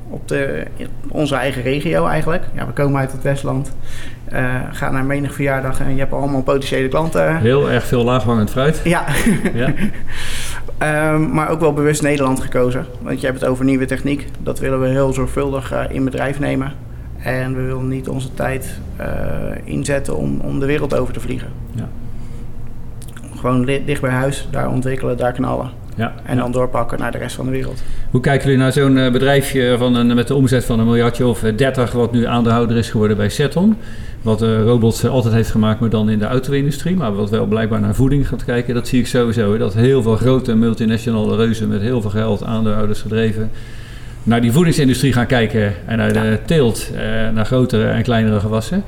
op de, onze eigen regio eigenlijk. Ja, we komen uit het Westland, gaan naar menig verjaardag en je hebt allemaal potentiële klanten. Heel erg veel laaghangend fruit. Ja. ja. um, maar ook wel bewust Nederland gekozen. Want je hebt het over nieuwe techniek. Dat willen we heel zorgvuldig in bedrijf nemen. En we willen niet onze tijd uh, inzetten om, om de wereld over te vliegen. Ja. Gewoon dicht bij huis, daar ontwikkelen, daar knallen. Ja, en dan doorpakken naar de rest van de wereld. Hoe kijken jullie naar zo'n uh, bedrijfje van een, met de omzet van een miljardje of 30, wat nu aandeelhouder is geworden bij Seton? Wat uh, robots altijd heeft gemaakt, maar dan in de auto-industrie. Maar wat wel blijkbaar naar voeding gaat kijken, dat zie ik sowieso. Hè? Dat heel veel grote multinationale reuzen met heel veel geld, aandeelhouders gedreven naar die voedingsindustrie gaan kijken en naar de teelt, eh, naar grotere en kleinere gewassen.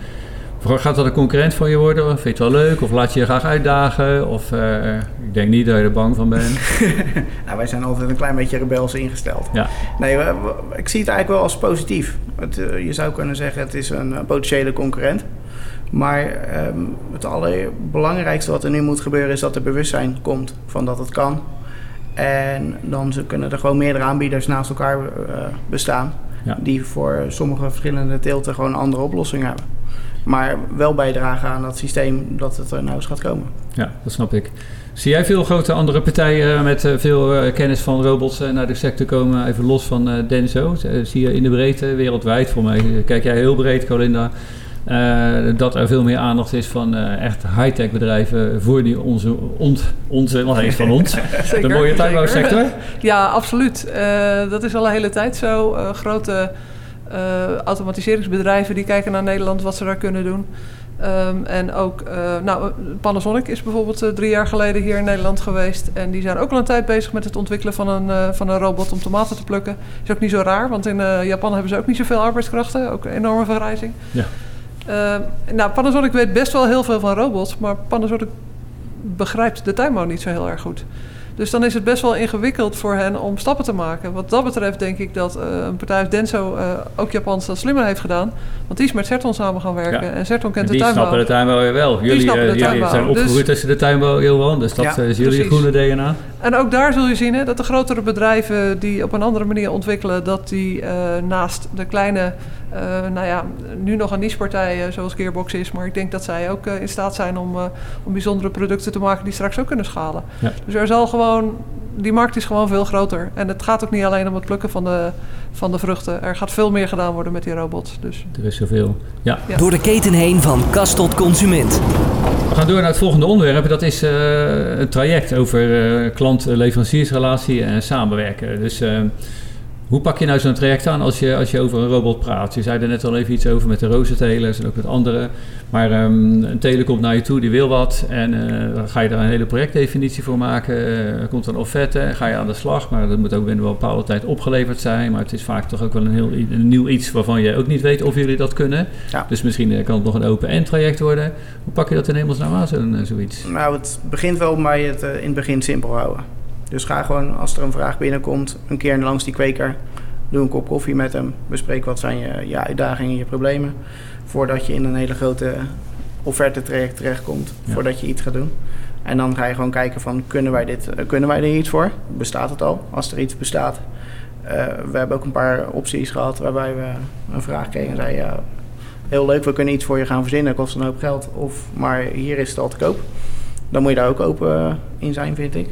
Gaat dat een concurrent van je worden? Vind je het wel leuk? Of laat je je graag uitdagen? Of uh, ik denk niet dat je er bang van bent. nou, wij zijn altijd een klein beetje rebels ingesteld. Ja. Nee, we, we, ik zie het eigenlijk wel als positief. Het, uh, je zou kunnen zeggen het is een potentiële concurrent. Maar um, het allerbelangrijkste wat er nu moet gebeuren is dat er bewustzijn komt van dat het kan. En dan kunnen er gewoon meerdere aanbieders naast elkaar uh, bestaan. Ja. Die voor sommige verschillende teelten gewoon een andere oplossing hebben. Maar wel bijdragen aan dat systeem dat het er nou eens gaat komen. Ja, dat snap ik. Zie jij veel grote andere partijen met uh, veel kennis van robots naar de sector komen? Even los van Denso. zie je in de breedte wereldwijd? Voor mij kijk jij heel breed, Colinda. Uh, dat er veel meer aandacht is van uh, echt high-tech bedrijven voor die onze, ont, onze, wat is van ons, de mooie tuinbouwsector. Ja, absoluut. Uh, dat is al een hele tijd zo. grote automatiseringsbedrijven die kijken naar Nederland, wat ze daar kunnen doen. Um, en ook, nou, Panasonic is bijvoorbeeld drie jaar geleden hier in Nederland geweest. En die zijn ook al een tijd bezig met het ontwikkelen van een, van een robot om tomaten te plukken. Is ook niet zo raar, want in Japan hebben ze ook niet zoveel arbeidskrachten. Ook een enorme vergrijzing. Ja. Uh, nou, Panasonic weet best wel heel veel van robots, maar Panasonic begrijpt de tuinbouw niet zo heel erg goed. Dus dan is het best wel ingewikkeld voor hen om stappen te maken. Wat dat betreft denk ik dat uh, een partij als Denso uh, ook Japans dat slimmer heeft gedaan. Want die is met Serton samen gaan werken. Ja. En Serton kent die de tuinbouw. Die snappen de tuinbouw weer wel. Jullie, uh, jullie tuinbouw. zijn opgegroeid dus, tussen de tuinbouw, Johan. Dus dat ja, is jullie precies. groene DNA. En ook daar zul je zien hè, dat de grotere bedrijven die op een andere manier ontwikkelen... dat die naast de kleine uh, nou ja, nu nog een nichepartij uh, zoals Gearbox is. Maar ik denk dat zij ook uh, in staat zijn om, om bijzondere producten te maken die straks ook kunnen schalen. Ja. Dus er zal gewoon, die markt is gewoon veel groter. En het gaat ook niet alleen om het plukken van de, van de vruchten. Er gaat veel meer gedaan worden met die robots. Dus. Er is zoveel. Ja. ja. Door de keten heen van kast tot consument. We gaan door naar het volgende onderwerp. Dat is een traject over klant-leveranciersrelatie en samenwerken. Dus hoe pak je nou zo'n traject aan als je, als je over een robot praat? Je zei er net al even iets over met de rozentelers en ook met andere. Maar um, een teler komt naar je toe, die wil wat. En uh, dan ga je daar een hele projectdefinitie voor maken. Er komt een offerte en ga je aan de slag. Maar dat moet ook binnen een bepaalde tijd opgeleverd zijn. Maar het is vaak toch ook wel een heel een nieuw iets waarvan je ook niet weet of jullie dat kunnen. Ja. Dus misschien kan het nog een open-end traject worden. Hoe pak je dat in hemelsnaam aan, zo, zoiets? Nou, het begint wel bij het uh, in het begin simpel houden. Dus ga gewoon, als er een vraag binnenkomt, een keer langs die kweker. Doe een kop koffie met hem. Bespreek wat zijn je, je uitdagingen, je problemen. Voordat je in een hele grote offerte traject terechtkomt. Ja. Voordat je iets gaat doen. En dan ga je gewoon kijken van, kunnen wij, dit, kunnen wij er iets voor? Bestaat het al? Als er iets bestaat. we hebben ook een paar opties gehad waarbij we een vraag kregen en zeiden... Ja, heel leuk, we kunnen iets voor je gaan verzinnen, kost een hoop geld. Of, maar hier is het al te koop. Dan moet je daar ook open in zijn, vind ik.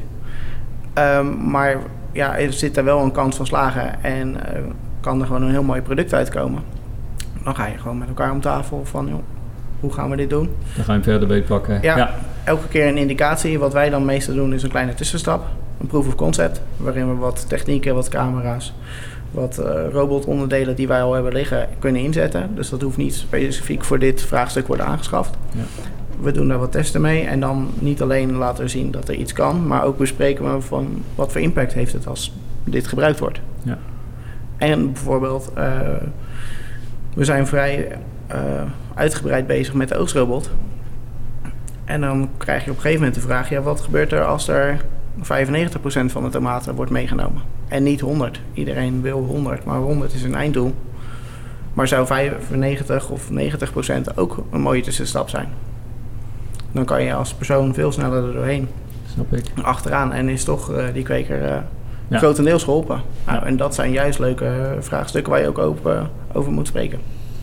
Um, maar ja, er zit er wel een kans van slagen en uh, kan er gewoon een heel mooi product uitkomen. Dan ga je gewoon met elkaar om tafel van, joh, hoe gaan we dit doen? Dan ga je hem verder beetpakken. Ja, ja, elke keer een indicatie. Wat wij dan meestal doen is een kleine tussenstap. Een proof of concept, waarin we wat technieken, wat camera's, wat uh, robotonderdelen die wij al hebben liggen kunnen inzetten. Dus dat hoeft niet specifiek voor dit vraagstuk worden aangeschaft. Ja. We doen daar wat testen mee en dan niet alleen laten we zien dat er iets kan, maar ook bespreken we van wat voor impact heeft het als dit gebruikt wordt. Ja. En bijvoorbeeld, uh, we zijn vrij uh, uitgebreid bezig met de oostrobot. En dan krijg je op een gegeven moment de vraag: ja, wat gebeurt er als er 95% van de tomaten wordt meegenomen? En niet 100. Iedereen wil 100, maar 100 is een einddoel. Maar zou 95 of 90% ook een mooie tussenstap zijn? Dan kan je als persoon veel sneller er doorheen. Snap ik. Achteraan en is toch uh, die kweker uh, ja. grotendeels geholpen. Nou, en dat zijn juist leuke vraagstukken waar je ook open, over moet spreken.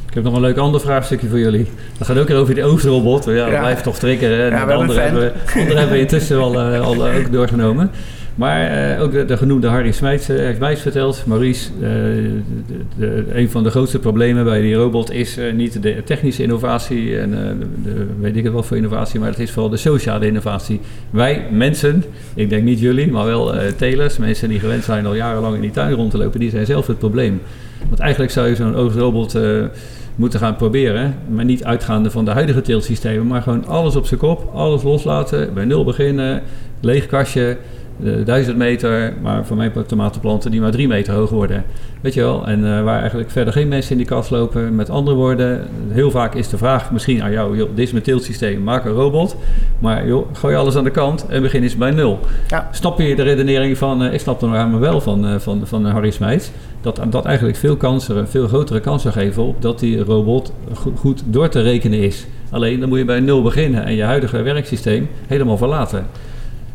Ik heb nog een leuk ander vraagstukje voor jullie. Dat gaat ook weer over die oogstrobot. Ja, dat blijft toch triggeren. Ja, de andere hebben, andere hebben we intussen al, al ook doorgenomen. Maar uh, ook de, de, genoemde Harry Smijts uh, heeft mij verteld. Maurice, uh, de, de, een van de grootste problemen bij die robot is niet de technische innovatie en weet ik het wat voor innovatie, maar het is vooral de sociale innovatie. Wij mensen, ik denk niet jullie, maar wel telers, mensen die gewend zijn al jarenlang in die tuin rond te lopen, die zijn zelf het probleem. Want eigenlijk zou je zo'n oogrobot moeten gaan proberen, maar niet uitgaande van de huidige teeltsystemen, maar gewoon alles op zijn kop, alles loslaten, bij nul beginnen, leeg kastje 1000 meter, maar voor mij tomatenplanten die maar 3 meter hoog worden. Weet je wel? En uh, waar eigenlijk verder geen mensen in die kast lopen. Met andere woorden, heel vaak is de vraag misschien aan jou: joh, dit is mijn teeltsysteem, maak een robot. Maar joh, gooi alles aan de kant en begin eens bij nul. Ja. Snap je de redenering van, uh, ik snap er maar wel van, uh, van, van Harry Smijts, dat dat eigenlijk veel kansen, veel grotere kansen geven op dat die robot goed door te rekenen is. Alleen dan moet je bij nul beginnen en je huidige werksysteem helemaal verlaten.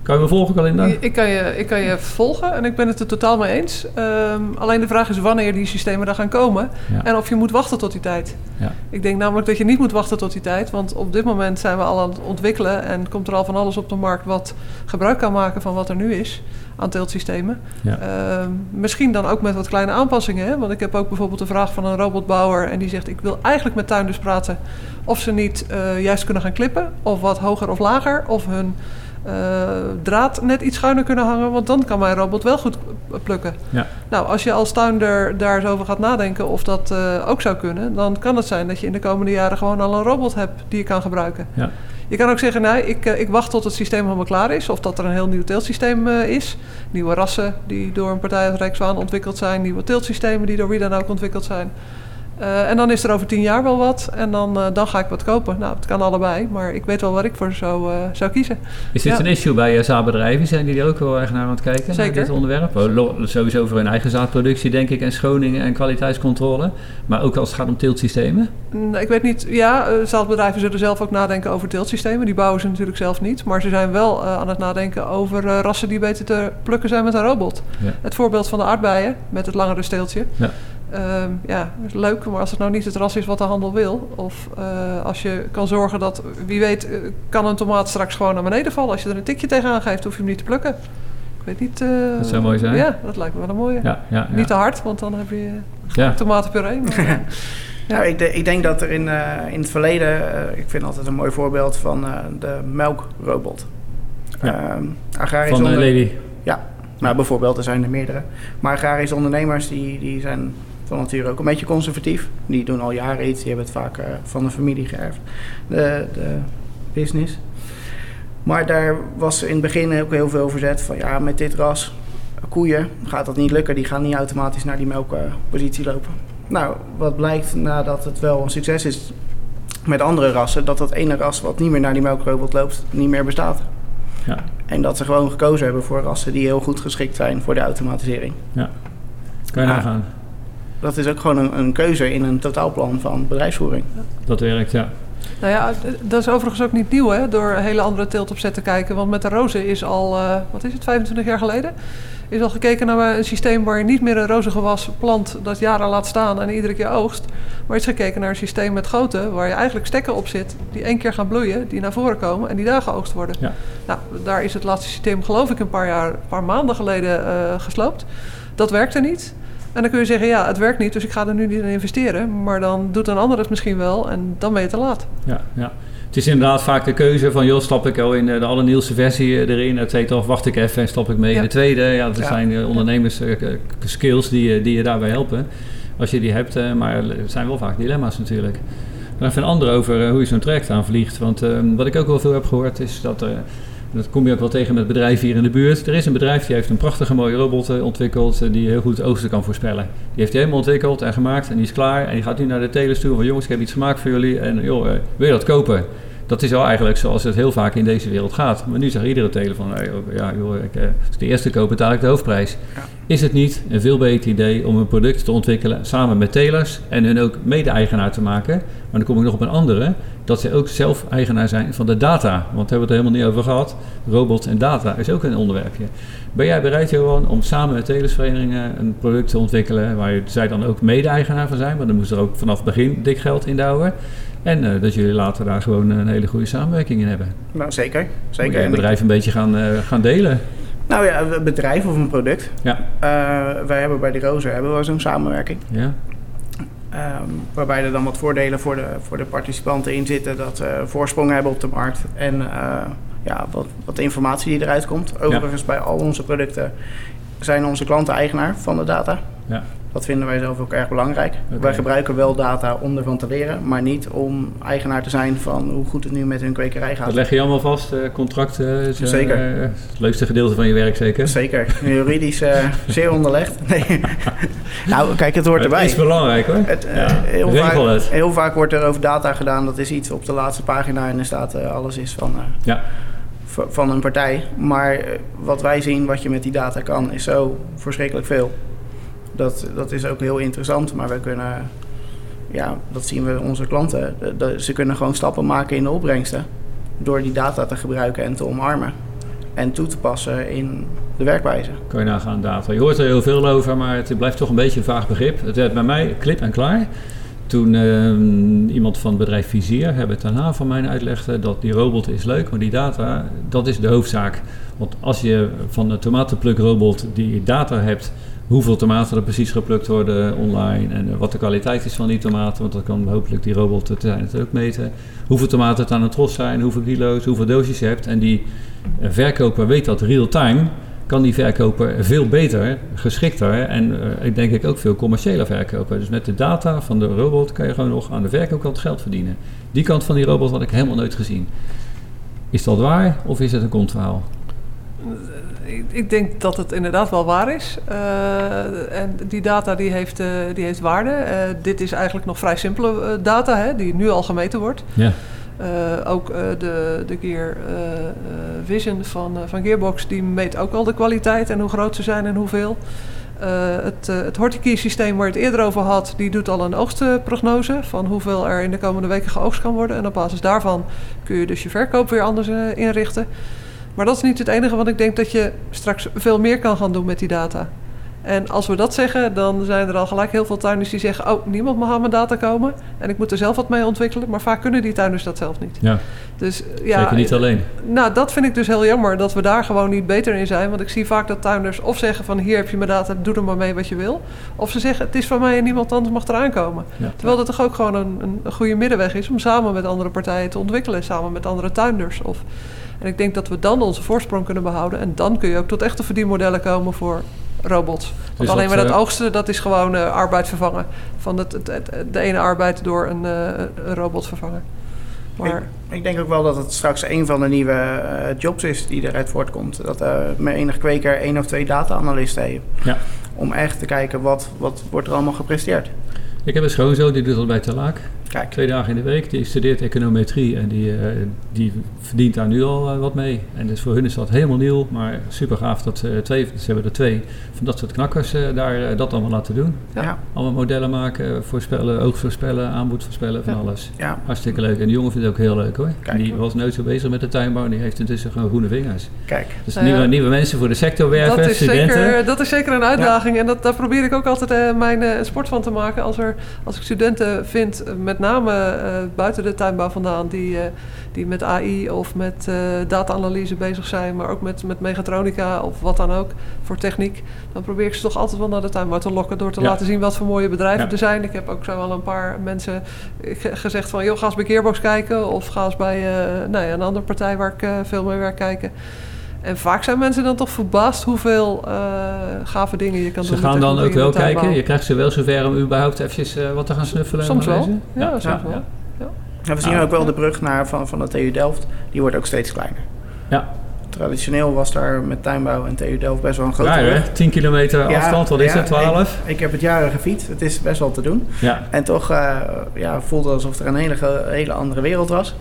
Kan je me volgen, Kalinda? Ik kan je, ik kan je volgen en ik ben het er totaal mee eens. Um, alleen de vraag is wanneer die systemen daar gaan komen en of je moet wachten tot die tijd. Ja. Ik denk namelijk dat je niet moet wachten tot die tijd, want op dit moment zijn we al aan het ontwikkelen en komt er al van alles op de markt wat gebruik kan maken van wat er nu is aan teeltsystemen. Ja. Uh, misschien dan ook met wat kleine aanpassingen. Hè? Want ik heb ook bijvoorbeeld een vraag van een robotbouwer en die zegt: Ik wil eigenlijk met tuinders praten of ze niet uh, juist kunnen gaan klippen, of wat hoger of lager, of hun draad net iets schuiner kunnen hangen, want dan kan mijn robot wel goed plukken. Ja. Nou, als je als tuinder daar eens over gaat nadenken of dat uh, ook zou kunnen, dan kan het zijn dat je in de komende jaren gewoon al een robot hebt die je kan gebruiken. Ja. Je kan ook zeggen, nee, ik, uh, ik wacht tot het systeem helemaal klaar is, of dat er een heel nieuw teeltsysteem is. Nieuwe rassen die door een partij als Rijkswaan ontwikkeld zijn, nieuwe teeltsystemen die door wie dan ook ontwikkeld zijn. Uh, en dan is er over tien jaar wel wat. En dan, uh, dan ga ik wat kopen. Nou, het kan allebei. Maar ik weet wel waar ik voor zou, uh, zou kiezen. Is dit een issue bij zaadbedrijven? Zijn die er ook wel erg naar aan het kijken? Zeker. Naar dit onderwerp? Oh, sowieso voor hun eigen zaadproductie, denk ik. En schoning en kwaliteitscontrole. Maar ook als het gaat om teeltsystemen? Mm, ik weet niet. Ja, zaadbedrijven zullen zelf ook nadenken over teeltsystemen. Die bouwen ze natuurlijk zelf niet. Maar ze zijn wel aan het nadenken over rassen die beter te plukken zijn met een robot. Ja. Het voorbeeld van de aardbeien met het langere steeltje. Ja. Uh, ja, leuk, maar als het nou niet het ras is wat de handel wil. Of uh, als je kan zorgen dat, wie weet, uh, kan een tomaat straks gewoon naar beneden vallen. Als je er een tikje tegenaan geeft, hoef je hem niet te plukken. Ik weet niet. Uh, dat zou mooi zijn. Ja, dat lijkt me wel een mooie. Ja, ja, niet te hard, want dan heb je ja. tomatenpuree. Maar, ja. Nou, ik, de, ik, denk dat er in, in het verleden, ik vind altijd een mooi voorbeeld van de melkrobot. Ja. Ehm, van onder... Lady. Ja, nou, bijvoorbeeld, er zijn er meerdere. Maar agrarische ondernemers die, die zijn van nature ook een beetje conservatief. Die doen al jaren iets, die hebben het vaak uh, van de familie geërfd, de, de business. Maar daar was in het begin ook heel veel verzet van ja, met dit ras koeien gaat dat niet lukken. Die gaan niet automatisch naar die melkpositie lopen. Nou, wat blijkt nadat het wel een succes is met andere rassen, dat dat ene ras wat niet meer naar die melkrobot loopt, niet meer bestaat. Ja. En dat ze gewoon gekozen hebben voor rassen die heel goed geschikt zijn voor de automatisering. Ja, kan je nagaan. Ah, dat is ook gewoon een, een, keuze in een totaalplan van bedrijfsvoering. Dat werkt, ja. Nou ja, dat is overigens ook niet nieuw, hè, door hele andere teeltopzet te kijken. Want met de rozen is al, uh, wat is het, 25 jaar geleden is al gekeken naar een systeem waar je niet meer een rozengewas plant dat jaren laat staan en iedere keer oogst. Maar is gekeken naar een systeem met goten waar je eigenlijk stekken op zit die één keer gaan bloeien, die naar voren komen en die daar geoogst worden. Ja. Nou, daar is het laatste systeem geloof ik een paar jaar, een paar maanden geleden uh, gesloopt. Dat werkte niet. En dan kun je zeggen, ja, het werkt niet, dus ik ga er nu niet in investeren. Maar dan doet een ander het misschien wel en dan ben je te laat. Ja, ja het is inderdaad vaak de keuze van, joh, stap ik al in de allernieuwste versie eh, erin. Het tweede of wacht ik even en stap ik mee in de tweede. Ja, dat zijn uh, ondernemers skills die, die je daarbij helpen. Als je die hebt, maar het zijn wel vaak dilemma's natuurlijk. Dan even een ander over hoe je zo'n traject aanvliegt. Want ehm, wat ik ook wel veel heb gehoord is dat er dat kom je ook wel tegen met bedrijven hier in de buurt. Er is een bedrijf die heeft een prachtige mooie robot ontwikkeld die heel goed het oosten kan voorspellen. Die heeft hij helemaal ontwikkeld en gemaakt en die is klaar. En die gaat nu naar de telers toe van jongens, ik heb iets gemaakt voor jullie en joh, wil je dat kopen? Dat is wel eigenlijk zoals het heel vaak in deze wereld gaat. Maar nu zegt iedere teler van, ja, joh, ik, eh, als ik de eerste koop betaal ik de hoofdprijs. Is het niet een veel beter idee om een product te ontwikkelen samen met telers en hun ook mede-eigenaar te maken? Maar dan kom ik nog op een andere, dat ze ook zelf eigenaar zijn van de data. Want daar hebben we het er helemaal niet over gehad. Robots en data is ook een onderwerpje. Ben jij bereid, Johan, om samen met telersverenigingen een product te ontwikkelen waar zij dan ook mede-eigenaar van zijn? Want dan moest er ook vanaf het begin dik geld in douwen. En uh, dat jullie later daar gewoon een hele goede samenwerking in hebben. Nou, zeker. zeker. Moet je bedrijf een beetje gaan, uh, gaan delen? Nou ja, een bedrijf of een product. Ja. Uh, wij hebben bij de Rozer hebben we zo'n samenwerking. Ja. Um, waarbij er dan wat voordelen voor de, voor de participanten in zitten. Dat ze voorsprong hebben op de markt. En ja, wat, wat informatie die eruit komt. Overigens ja. bij al onze producten zijn onze klanten eigenaar van de data. Ja. Dat vinden wij zelf ook erg belangrijk. Wij gebruiken wel data om ervan te leren, maar niet om eigenaar te zijn van hoe goed het nu met hun kwekerij gaat. Dat leg je allemaal vast, uh, contracten? zeker. Uh, het leukste gedeelte van je werk zeker? Zeker, juridisch uh, zeer onderlegd. Nee. nou, kijk, het hoort erbij. Het is belangrijk hoor. Het, ja. heel, vaak, heel, vaak, wordt er over data gedaan. Dat is iets op de laatste pagina en er staat alles is van... ja van een partij. Maar wat wij zien, wat je met die data kan, is zo verschrikkelijk veel. Dat, dat is ook heel interessant, maar we kunnen, ja, dat zien we onze klanten. ze kunnen gewoon stappen maken in de opbrengsten door die data te gebruiken en te omarmen en toe te passen in de werkwijze. Kan je nagaan data. Je hoort er heel veel over, maar het blijft toch een beetje een vaag begrip. Het werd bij mij klip en klaar. Toen uh, iemand van het bedrijf Vizier, hebben daarna van mij uitlegde dat die robot is leuk, maar die data, dat is de hoofdzaak. Want als je van de tomatenplukrobot die data hebt hoeveel tomaten er precies geplukt worden online en wat de kwaliteit is van die tomaten, want dat kan hopelijk die robot het ook meten. Hoeveel tomaten het aan het tros zijn, hoeveel kilo's, hoeveel doosjes je hebt. En die eh, verkoper weet dat real-time, kan die verkoper veel beter, geschikter en uh, ik denk ik ook veel commerciëler verkopen. Dus met de data van de robot kan je gewoon nog aan de verkoopkant geld verdienen. Die kant van die robot had ik helemaal nooit gezien. Is dat waar of is het een kontverhaal? Ik, denk dat het inderdaad wel waar is. Uh, en die data die heeft, uh, die heeft waarde. Uh, dit is eigenlijk nog vrij simpele data, hè, die nu al gemeten wordt. Ja. ook de, de Gear Vision van, van Gearbox, die meet ook al de kwaliteit en hoe groot ze zijn en hoeveel. het, het systeem waar je het eerder over had, die doet al een oogstprognose van hoeveel er in de komende weken geoogst kan worden. En op basis daarvan kun je dus je verkoop weer anders inrichten. Maar dat is niet het enige, want ik denk dat je straks veel meer kan gaan doen met die data. En als we dat zeggen, dan zijn er al gelijk heel veel tuinders die zeggen: Oh, niemand mag aan mijn data komen. En ik moet er zelf wat mee ontwikkelen. Maar vaak kunnen die tuinders dat zelf niet. Ja. Dus, ja, Zeker niet alleen. Nou, dat vind ik dus heel jammer dat we daar gewoon niet beter in zijn. Want ik zie vaak dat tuinders of zeggen: van hier heb je mijn data, doe er maar mee wat je wil. Of ze zeggen: Het is van mij en niemand anders mag eraan komen. Terwijl dat toch ook gewoon een, een goede middenweg is om samen met andere partijen te ontwikkelen. Samen met andere tuinders. Of en ik denk dat we dan onze voorsprong kunnen behouden. En dan kun je ook tot echte verdienmodellen komen voor robots. Want dus alleen maar dat uh, oogsten, dat is gewoon uh, arbeid vervangen. Van het, het, het, de ene arbeid door een, uh, een robot vervangen. Maar, ik, ik, denk ook wel dat het straks een van de nieuwe jobs is die eruit voortkomt. Dat met enig kweker één of twee data-analysten heeft. Ja. Om echt te kijken wat, wat wordt er allemaal gepresteerd. Ik heb een schoonzoon, die doet dat bij Talaak. Kijk. Twee dagen in de week. Die studeert econometrie en die, die verdient daar nu al wat mee. En dus voor hun is dat helemaal nieuw, maar super gaaf dat ze twee, ze hebben er twee van dat soort knakkers daar dat allemaal laten doen. Ja. Allemaal modellen maken, voorspellen, oogstvoorspellen, aanbod voorspellen, van alles. Ja. Hartstikke leuk. En die jongen vindt het ook heel leuk hoor. Kijk. Die was nooit zo bezig met de tuinbouw en die heeft intussen gewoon groene vingers. Kijk. Dus nou nieuwe, nieuwe mensen voor de sector werven, dat studenten. Zeker, dat is zeker een uitdaging en dat, daar probeer ik ook altijd uh, mijn uh, sport van te maken. Als, er, als ik studenten vind, eh, met name buiten de tuinbouw vandaan, die, die met AI of met data-analyse bezig zijn, maar ook met, met mechatronica of wat dan ook voor techniek, dan probeer ik ze toch altijd wel naar de tuinbouw te lokken door te laten zien wat voor mooie bedrijven er zijn. Ik heb ook zo wel een paar mensen gezegd van, joh, ga eens bij Gearbox kijken of ga eens bij nou ja, een andere partij waar ik veel mee werk kijken. En vaak zijn mensen dan toch verbaasd hoeveel uh, gave dingen je kan ze doen. Ze gaan dan ook wel kijken. Je krijgt ze wel zover om überhaupt eventjes uh, wat te gaan snuffelen. Soms wel. Ja, ja, soms wel. Ja. we zien ook wel de brug naar, van, van de TU Delft. Die wordt ook steeds kleiner. Ja. Traditioneel was daar met tuinbouw en TU Delft best wel een grote ja, brug. 10 kilometer afstand, wat is het? 12? Ik, ik, heb het jaren gefietst. Het is best wel te doen. Ja. En toch uh, ja, voelde alsof er een hele, hele andere wereld was.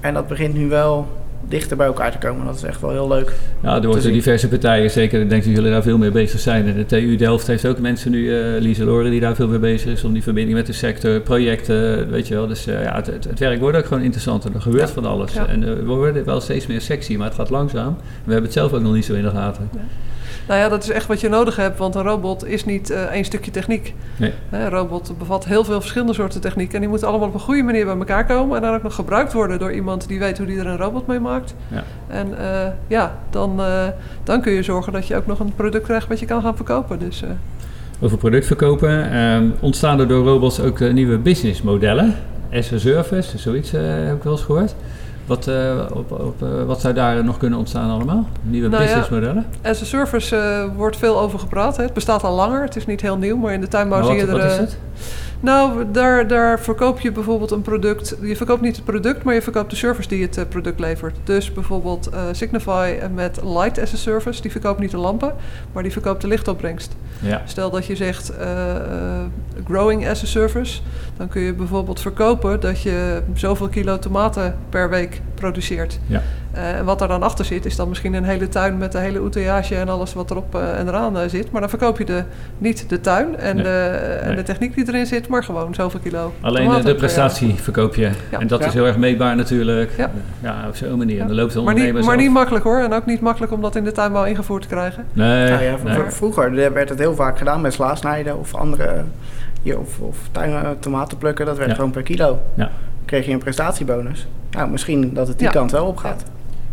En dat begint nu wel dichter bij elkaar te komen. Dat is echt wel heel leuk. Ja, er worden diverse partijen, zeker ik denk dat jullie daar veel mee bezig zijn. En de TU Delft heeft ook mensen nu, uh, Lise Loren, die daar veel mee bezig is om die verbinding met de sector, projecten, weet je wel. Dus uh, ja, het, het, werk wordt ook gewoon interessanter. Er gebeurt van alles. En uh, we worden wel steeds meer sexy, maar het gaat langzaam. We hebben het zelf ook nog niet zo in de gaten. Ja. Nou ja, dat is echt wat je nodig hebt, want een robot is niet uh, één stukje techniek. Nee. Een robot bevat heel veel verschillende soorten techniek en die moeten allemaal op een goede manier bij elkaar komen en dan ook nog gebruikt worden door iemand die weet hoe die er een robot mee maakt. Ja. En uh, ja, dan, uh, dan kun je zorgen dat je ook nog een product krijgt wat je kan gaan verkopen. Dus, Over product verkopen, ehm, ontstaan er door robots ook nieuwe businessmodellen? As a service, zoiets heb ik wel eens gehoord. Wat, uh, op, op, uh, wat zou daar nog kunnen ontstaan allemaal? Nieuwe nou businessmodellen? Ja, as a service uh, wordt veel over gepraat. Hè. Het bestaat al langer. Het is niet heel nieuw, maar in de tuinbouw zie je er... Wat is het? Nou, daar, daar verkoop je bijvoorbeeld een product. Je verkoopt niet het product, maar je verkoopt de service die het product levert. Dus bijvoorbeeld Signify met Light as a Service. Die verkoopt niet de lampen, maar die verkoopt de lichtopbrengst. Ja. Stel dat je zegt Growing as a Service. Dan kun je bijvoorbeeld verkopen dat je zoveel kilo tomaten per week produceert. Ja. Uh, en wat er dan achter zit, is dan misschien een hele tuin met de hele outillage en alles wat erop uh, en eraan uh, zit. Maar dan verkoop je de, niet de tuin en, nee. de, en nee. de techniek die erin zit, maar gewoon zoveel kilo. Alleen de prestatie verkoop je. Ja. En dat ja. is heel erg meetbaar natuurlijk. Ja, ja op zo'n manier. En dan loopt de maar niet, maar niet makkelijk hoor. En ook niet makkelijk om dat in de tuinbouw ingevoerd te krijgen. Nee. Nou nee. Vroeger werd het heel vaak gedaan met slaasnijden of andere of, of tuin, tomaten plukken, dat werd gewoon per kilo. Ja. Kreeg je een prestatiebonus. Nou, misschien dat het die ja. kant wel opgaat.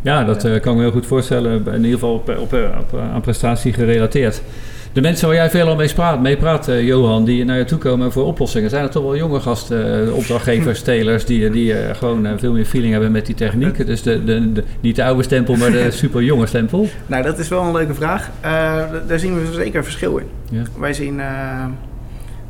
Ja, dat uh, kan ik me heel goed voorstellen. In ieder geval op, op, op, op aan prestatie gerelateerd. De mensen waar jij veel al mee praat, mee praat uh, Johan, die naar je toe komen voor oplossingen, zijn er toch wel jonge gasten, opdrachtgevers, telers, die, die uh, gewoon veel meer feeling hebben met die techniek. Dus de, de, de, niet de oude stempel, maar de super jonge stempel. Nou, dat is wel een leuke vraag. daar zien we zeker verschil in. Ja. Wij zien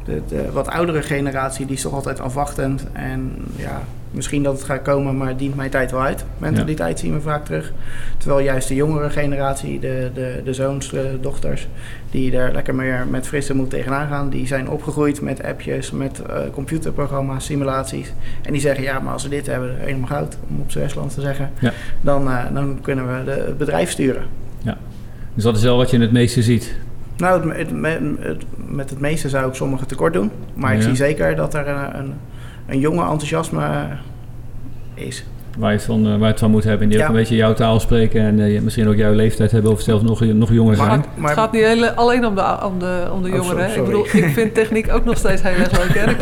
de, de, wat oudere generatie, die is toch altijd afwachtend. En ja, misschien dat het gaat komen, maar dient mijn tijd wel uit. Mentaliteit ja. zien we vaak terug. Terwijl juist de jongere generatie, de, de, de zoons, de dochters, die er lekker meer met frisse moed tegenaan gaan. Die zijn opgegroeid met appjes, met uh, computerprogramma's, simulaties. En die zeggen, ja, maar als we dit hebben, helemaal goud, om op z'n Westland te zeggen. Ja. Dan, uh, dan kunnen we de, het bedrijf sturen. Ja, dus dat is wel wat je het meeste ziet. Nou, het, het, het, met het meeste zou ik sommigen tekort doen. Maar ja. ik zie zeker dat er een, een, een jonge enthousiasme is. Waar je, het van, waar je het van moet hebben. En die ja. ook een beetje jouw taal spreken. En uh, misschien ook jouw leeftijd hebben. Of zelfs nog, nog jonger zijn. Maar, maar, het gaat niet hele, alleen om de, om de, om de jongeren. Oh, ik bedoel, ik vind techniek ook nog steeds heel erg leuk. Hè? Ik,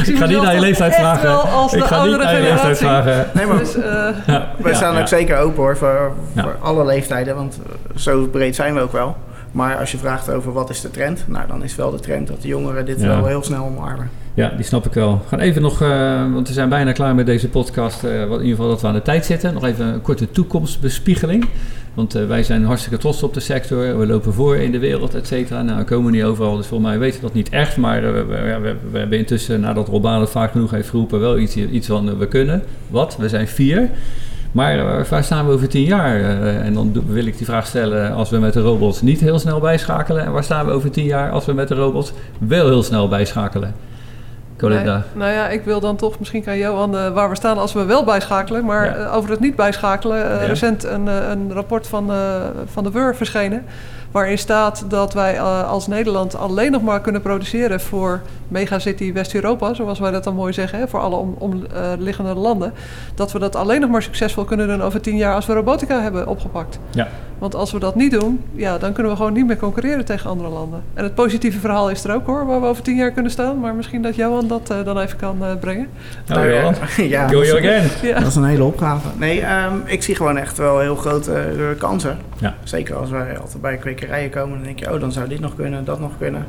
ik, ik ga niet naar je leeftijd vragen. ik ga niet naar je leeftijd vragen. Nee, maar dus, uh, ja. wij staan ook zeker open hoor. Voor, voor alle leeftijden. Want zo breed zijn we ook wel. Maar als je vraagt over wat is de trend, nou dan is wel de trend dat de jongeren dit ja. wel heel snel omarmen. Ja, die snap ik wel. We gaan even nog, uh, want we zijn bijna klaar met deze podcast. Uh, in ieder geval dat we aan de tijd zitten. Nog even een korte toekomstbespiegeling. Want uh, wij zijn hartstikke trots op de sector. We lopen voor in de wereld, et cetera. Nou, we komen niet overal, dus volgens mij weten we dat niet echt. Maar we, we, we, hebben intussen, nadat Robaan het vaak genoeg heeft geroepen, wel iets, iets van we kunnen. Wat? We zijn vier. Maar waar staan we over tien jaar? En dan wil ik die vraag stellen als we met de robots niet heel snel bijschakelen. En waar staan we over tien jaar als we met de robots wel heel snel bijschakelen? Colinda? nou ja, ik wil dan toch, misschien kan Johan uh, waar we staan als we wel bijschakelen. Maar ja. uh, over het niet bijschakelen, uh, ja. recent een, een rapport van, van de WUR verschenen. Waarin staat dat wij als Nederland alleen nog maar kunnen produceren voor megacity West-Europa, zoals wij dat dan mooi zeggen, hè, voor alle omliggende om, landen. Dat we dat alleen nog maar succesvol kunnen doen over tien jaar als we robotica hebben opgepakt. Ja. Want als we dat niet doen, ja, dan kunnen we gewoon niet meer concurreren tegen andere landen. En het positieve verhaal is er ook hoor, waar we over tien jaar kunnen staan. Maar misschien dat Johan dat uh, dan even kan uh, brengen. Nou, Johan. ja, Go you again. Ja. Dat is een hele opgave. Nee, um, ik zie gewoon echt wel heel grote uh, kansen. Ja. Zeker als wij altijd bij kwekerijen komen, dan denk je, oh, dan zou dit nog kunnen, dat nog kunnen.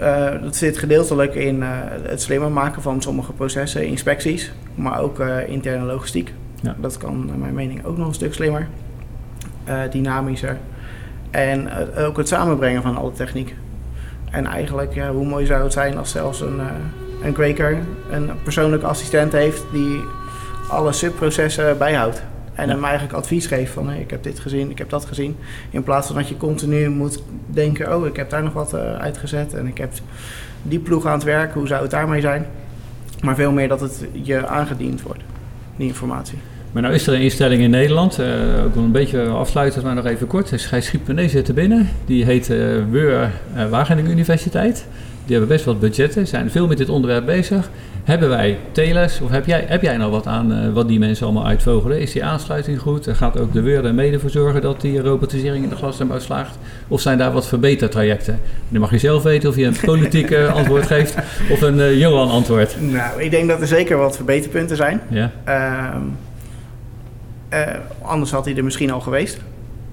Uh, dat zit gedeeltelijk in uh, het slimmer maken van sommige processen, inspecties, maar ook uh, interne logistiek. Ja. Dat kan naar mijn mening ook nog een stuk slimmer, dynamischer. En ook het samenbrengen van alle techniek. En eigenlijk, ja, hoe mooi zou het zijn als zelfs een, een kweker een persoonlijke assistent heeft die alle subprocessen bijhoudt. En hem eigenlijk advies geeft van hey, ik heb dit gezien, ik heb dat gezien. In plaats van dat je continu moet denken, oh ik heb daar nog wat uh, uitgezet en ik heb die ploeg aan het werk, hoe zou het daarmee zijn? Maar veel meer dat het je aangediend wordt, die informatie. Maar nou is er een instelling in Nederland, uh, ook wel een beetje afsluitend, maar nog even kort. Gijs Schiepenee zit er binnen. Die heet uh, uh, Wageningen Universiteit. Die hebben best wat budgetten, zijn veel met dit onderwerp bezig. Hebben wij telers, of heb jij, heb jij nou wat aan uh, wat die mensen allemaal uitvogelen? Is die aansluiting goed? Gaat ook de WUR er mede voor zorgen dat die robotisering in de glastuinbouw slaagt? Of zijn daar wat verbetertrajecten? Dan mag je zelf weten of je een politiek uh, antwoord geeft of een uh, Johan antwoord. Nou, ik denk dat er zeker wat verbeterpunten zijn. Ja. Uh, anders had hij er misschien al geweest.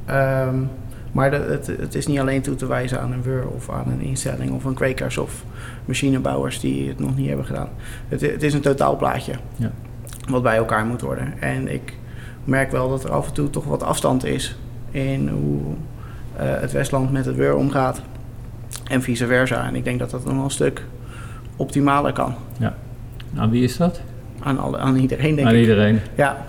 Um, maar de, het, het, is niet alleen toe te wijzen aan een WUR of aan een instelling of een kwekers of machinebouwers die het nog niet hebben gedaan. Het, het is een totaalplaatje ja. wat bij elkaar moet worden. En ik merk wel dat er af en toe toch wat afstand is in hoe uh, het Westland met het WUR omgaat en vice versa. En ik denk dat dat nog wel een stuk optimaler kan. Ja. Aan wie is dat? Aan, alle, aan iedereen, denk aan ik. iedereen. Ja.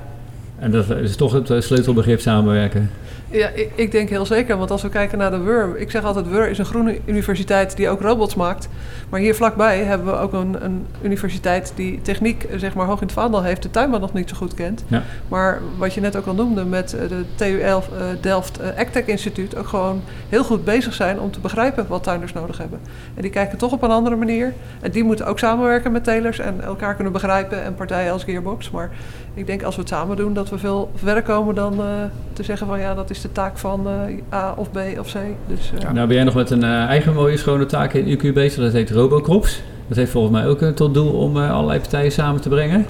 En dat is toch het sleutelbegrip samenwerken. Ja, ik, ik, denk heel zeker. Want als we kijken naar de WUR... Ik zeg altijd, WUR is een groene universiteit die ook robots maakt. Maar hier vlakbij hebben we ook een, een universiteit die techniek zeg maar, hoog in het vaandel heeft. De tuinbouw nog niet zo goed kent. Ja. Maar wat je net ook al noemde met de TU Delft uh, ACTEC Instituut... ook gewoon heel goed bezig zijn om te begrijpen wat tuinders nodig hebben. En die kijken toch op een andere manier. En die moeten ook samenwerken met telers en elkaar kunnen begrijpen. En partijen als Gearbox. Maar ik denk als we het samen doen dat we veel verder komen dan uh, te zeggen van... ja, dat is de taak van uh, A of B of C. Dus, uh, ja. Nou ben jij nog met een eigen mooie schone taak in UQ bezig. Dat heet Robocrops. Dat heeft volgens mij ook tot doel om allerlei partijen samen te brengen.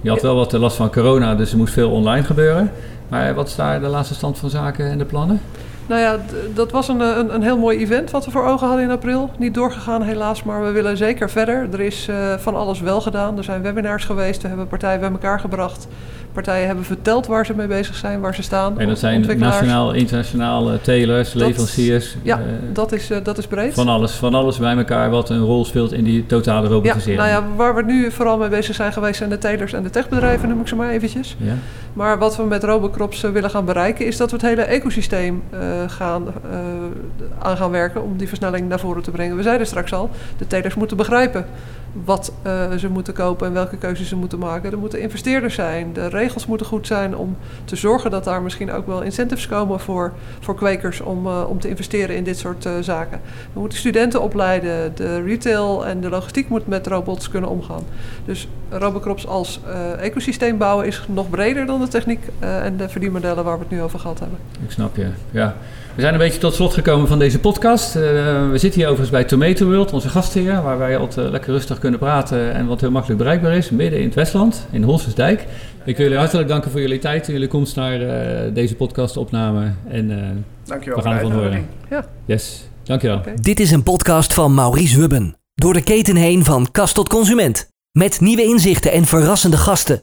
Je had wel wat last van corona, dus er moest veel online gebeuren. Maar wat is daar de laatste stand van zaken en de plannen? Nou ja, dat was een, een, een, heel mooi event wat we voor ogen hadden in april. Niet doorgegaan helaas, maar we willen zeker verder. Er is uh, van alles wel gedaan. Er zijn webinars geweest, we hebben partijen bij elkaar gebracht. Partijen hebben verteld waar ze mee bezig zijn, waar ze staan. En dat zijn nationaal, internationaal, uh, telers, dat, leveranciers. Ja, uh, dat, is, uh, dat is breed. Van alles, van alles bij elkaar wat een rol speelt in die totale robotisering. Ja, nou ja, waar we nu vooral mee bezig zijn geweest zijn de telers en de techbedrijven, noem ik ze maar eventjes. Ja. Maar wat we met Robocrops willen gaan bereiken is dat we het hele ecosysteem gaan, aan gaan werken om die versnelling naar voren te brengen. We zeiden straks al, de telers moeten begrijpen wat uh, ze moeten kopen en welke keuzes ze moeten maken. Er moeten investeerders zijn. De regels moeten goed zijn om te zorgen dat daar misschien ook wel incentives komen voor, voor kwekers om, uh, om te investeren in dit soort uh, zaken. We moeten studenten opleiden. De retail en de logistiek moet met robots kunnen omgaan. Dus Robocrops als ecosysteem bouwen is nog breder dan de techniek en de verdienmodellen waar we het nu over gehad hebben. Ik snap je, ja. We zijn een beetje tot slot gekomen van deze podcast. Uh, we zitten hier overigens bij Tomato World, onze gastheer, waar wij altijd uh, lekker rustig kunnen praten en wat heel makkelijk bereikbaar is, midden in het Westland, in Holsensdijk. Ik wil jullie hartelijk danken voor jullie tijd en jullie komst naar uh, deze podcastopname. En Dankjewel we gaan ervan horen. Ja. Yes, dankjewel. Okay. Dit is een podcast van Maurice Hubben. Door de keten heen van kast tot consument. Met nieuwe inzichten en verrassende gasten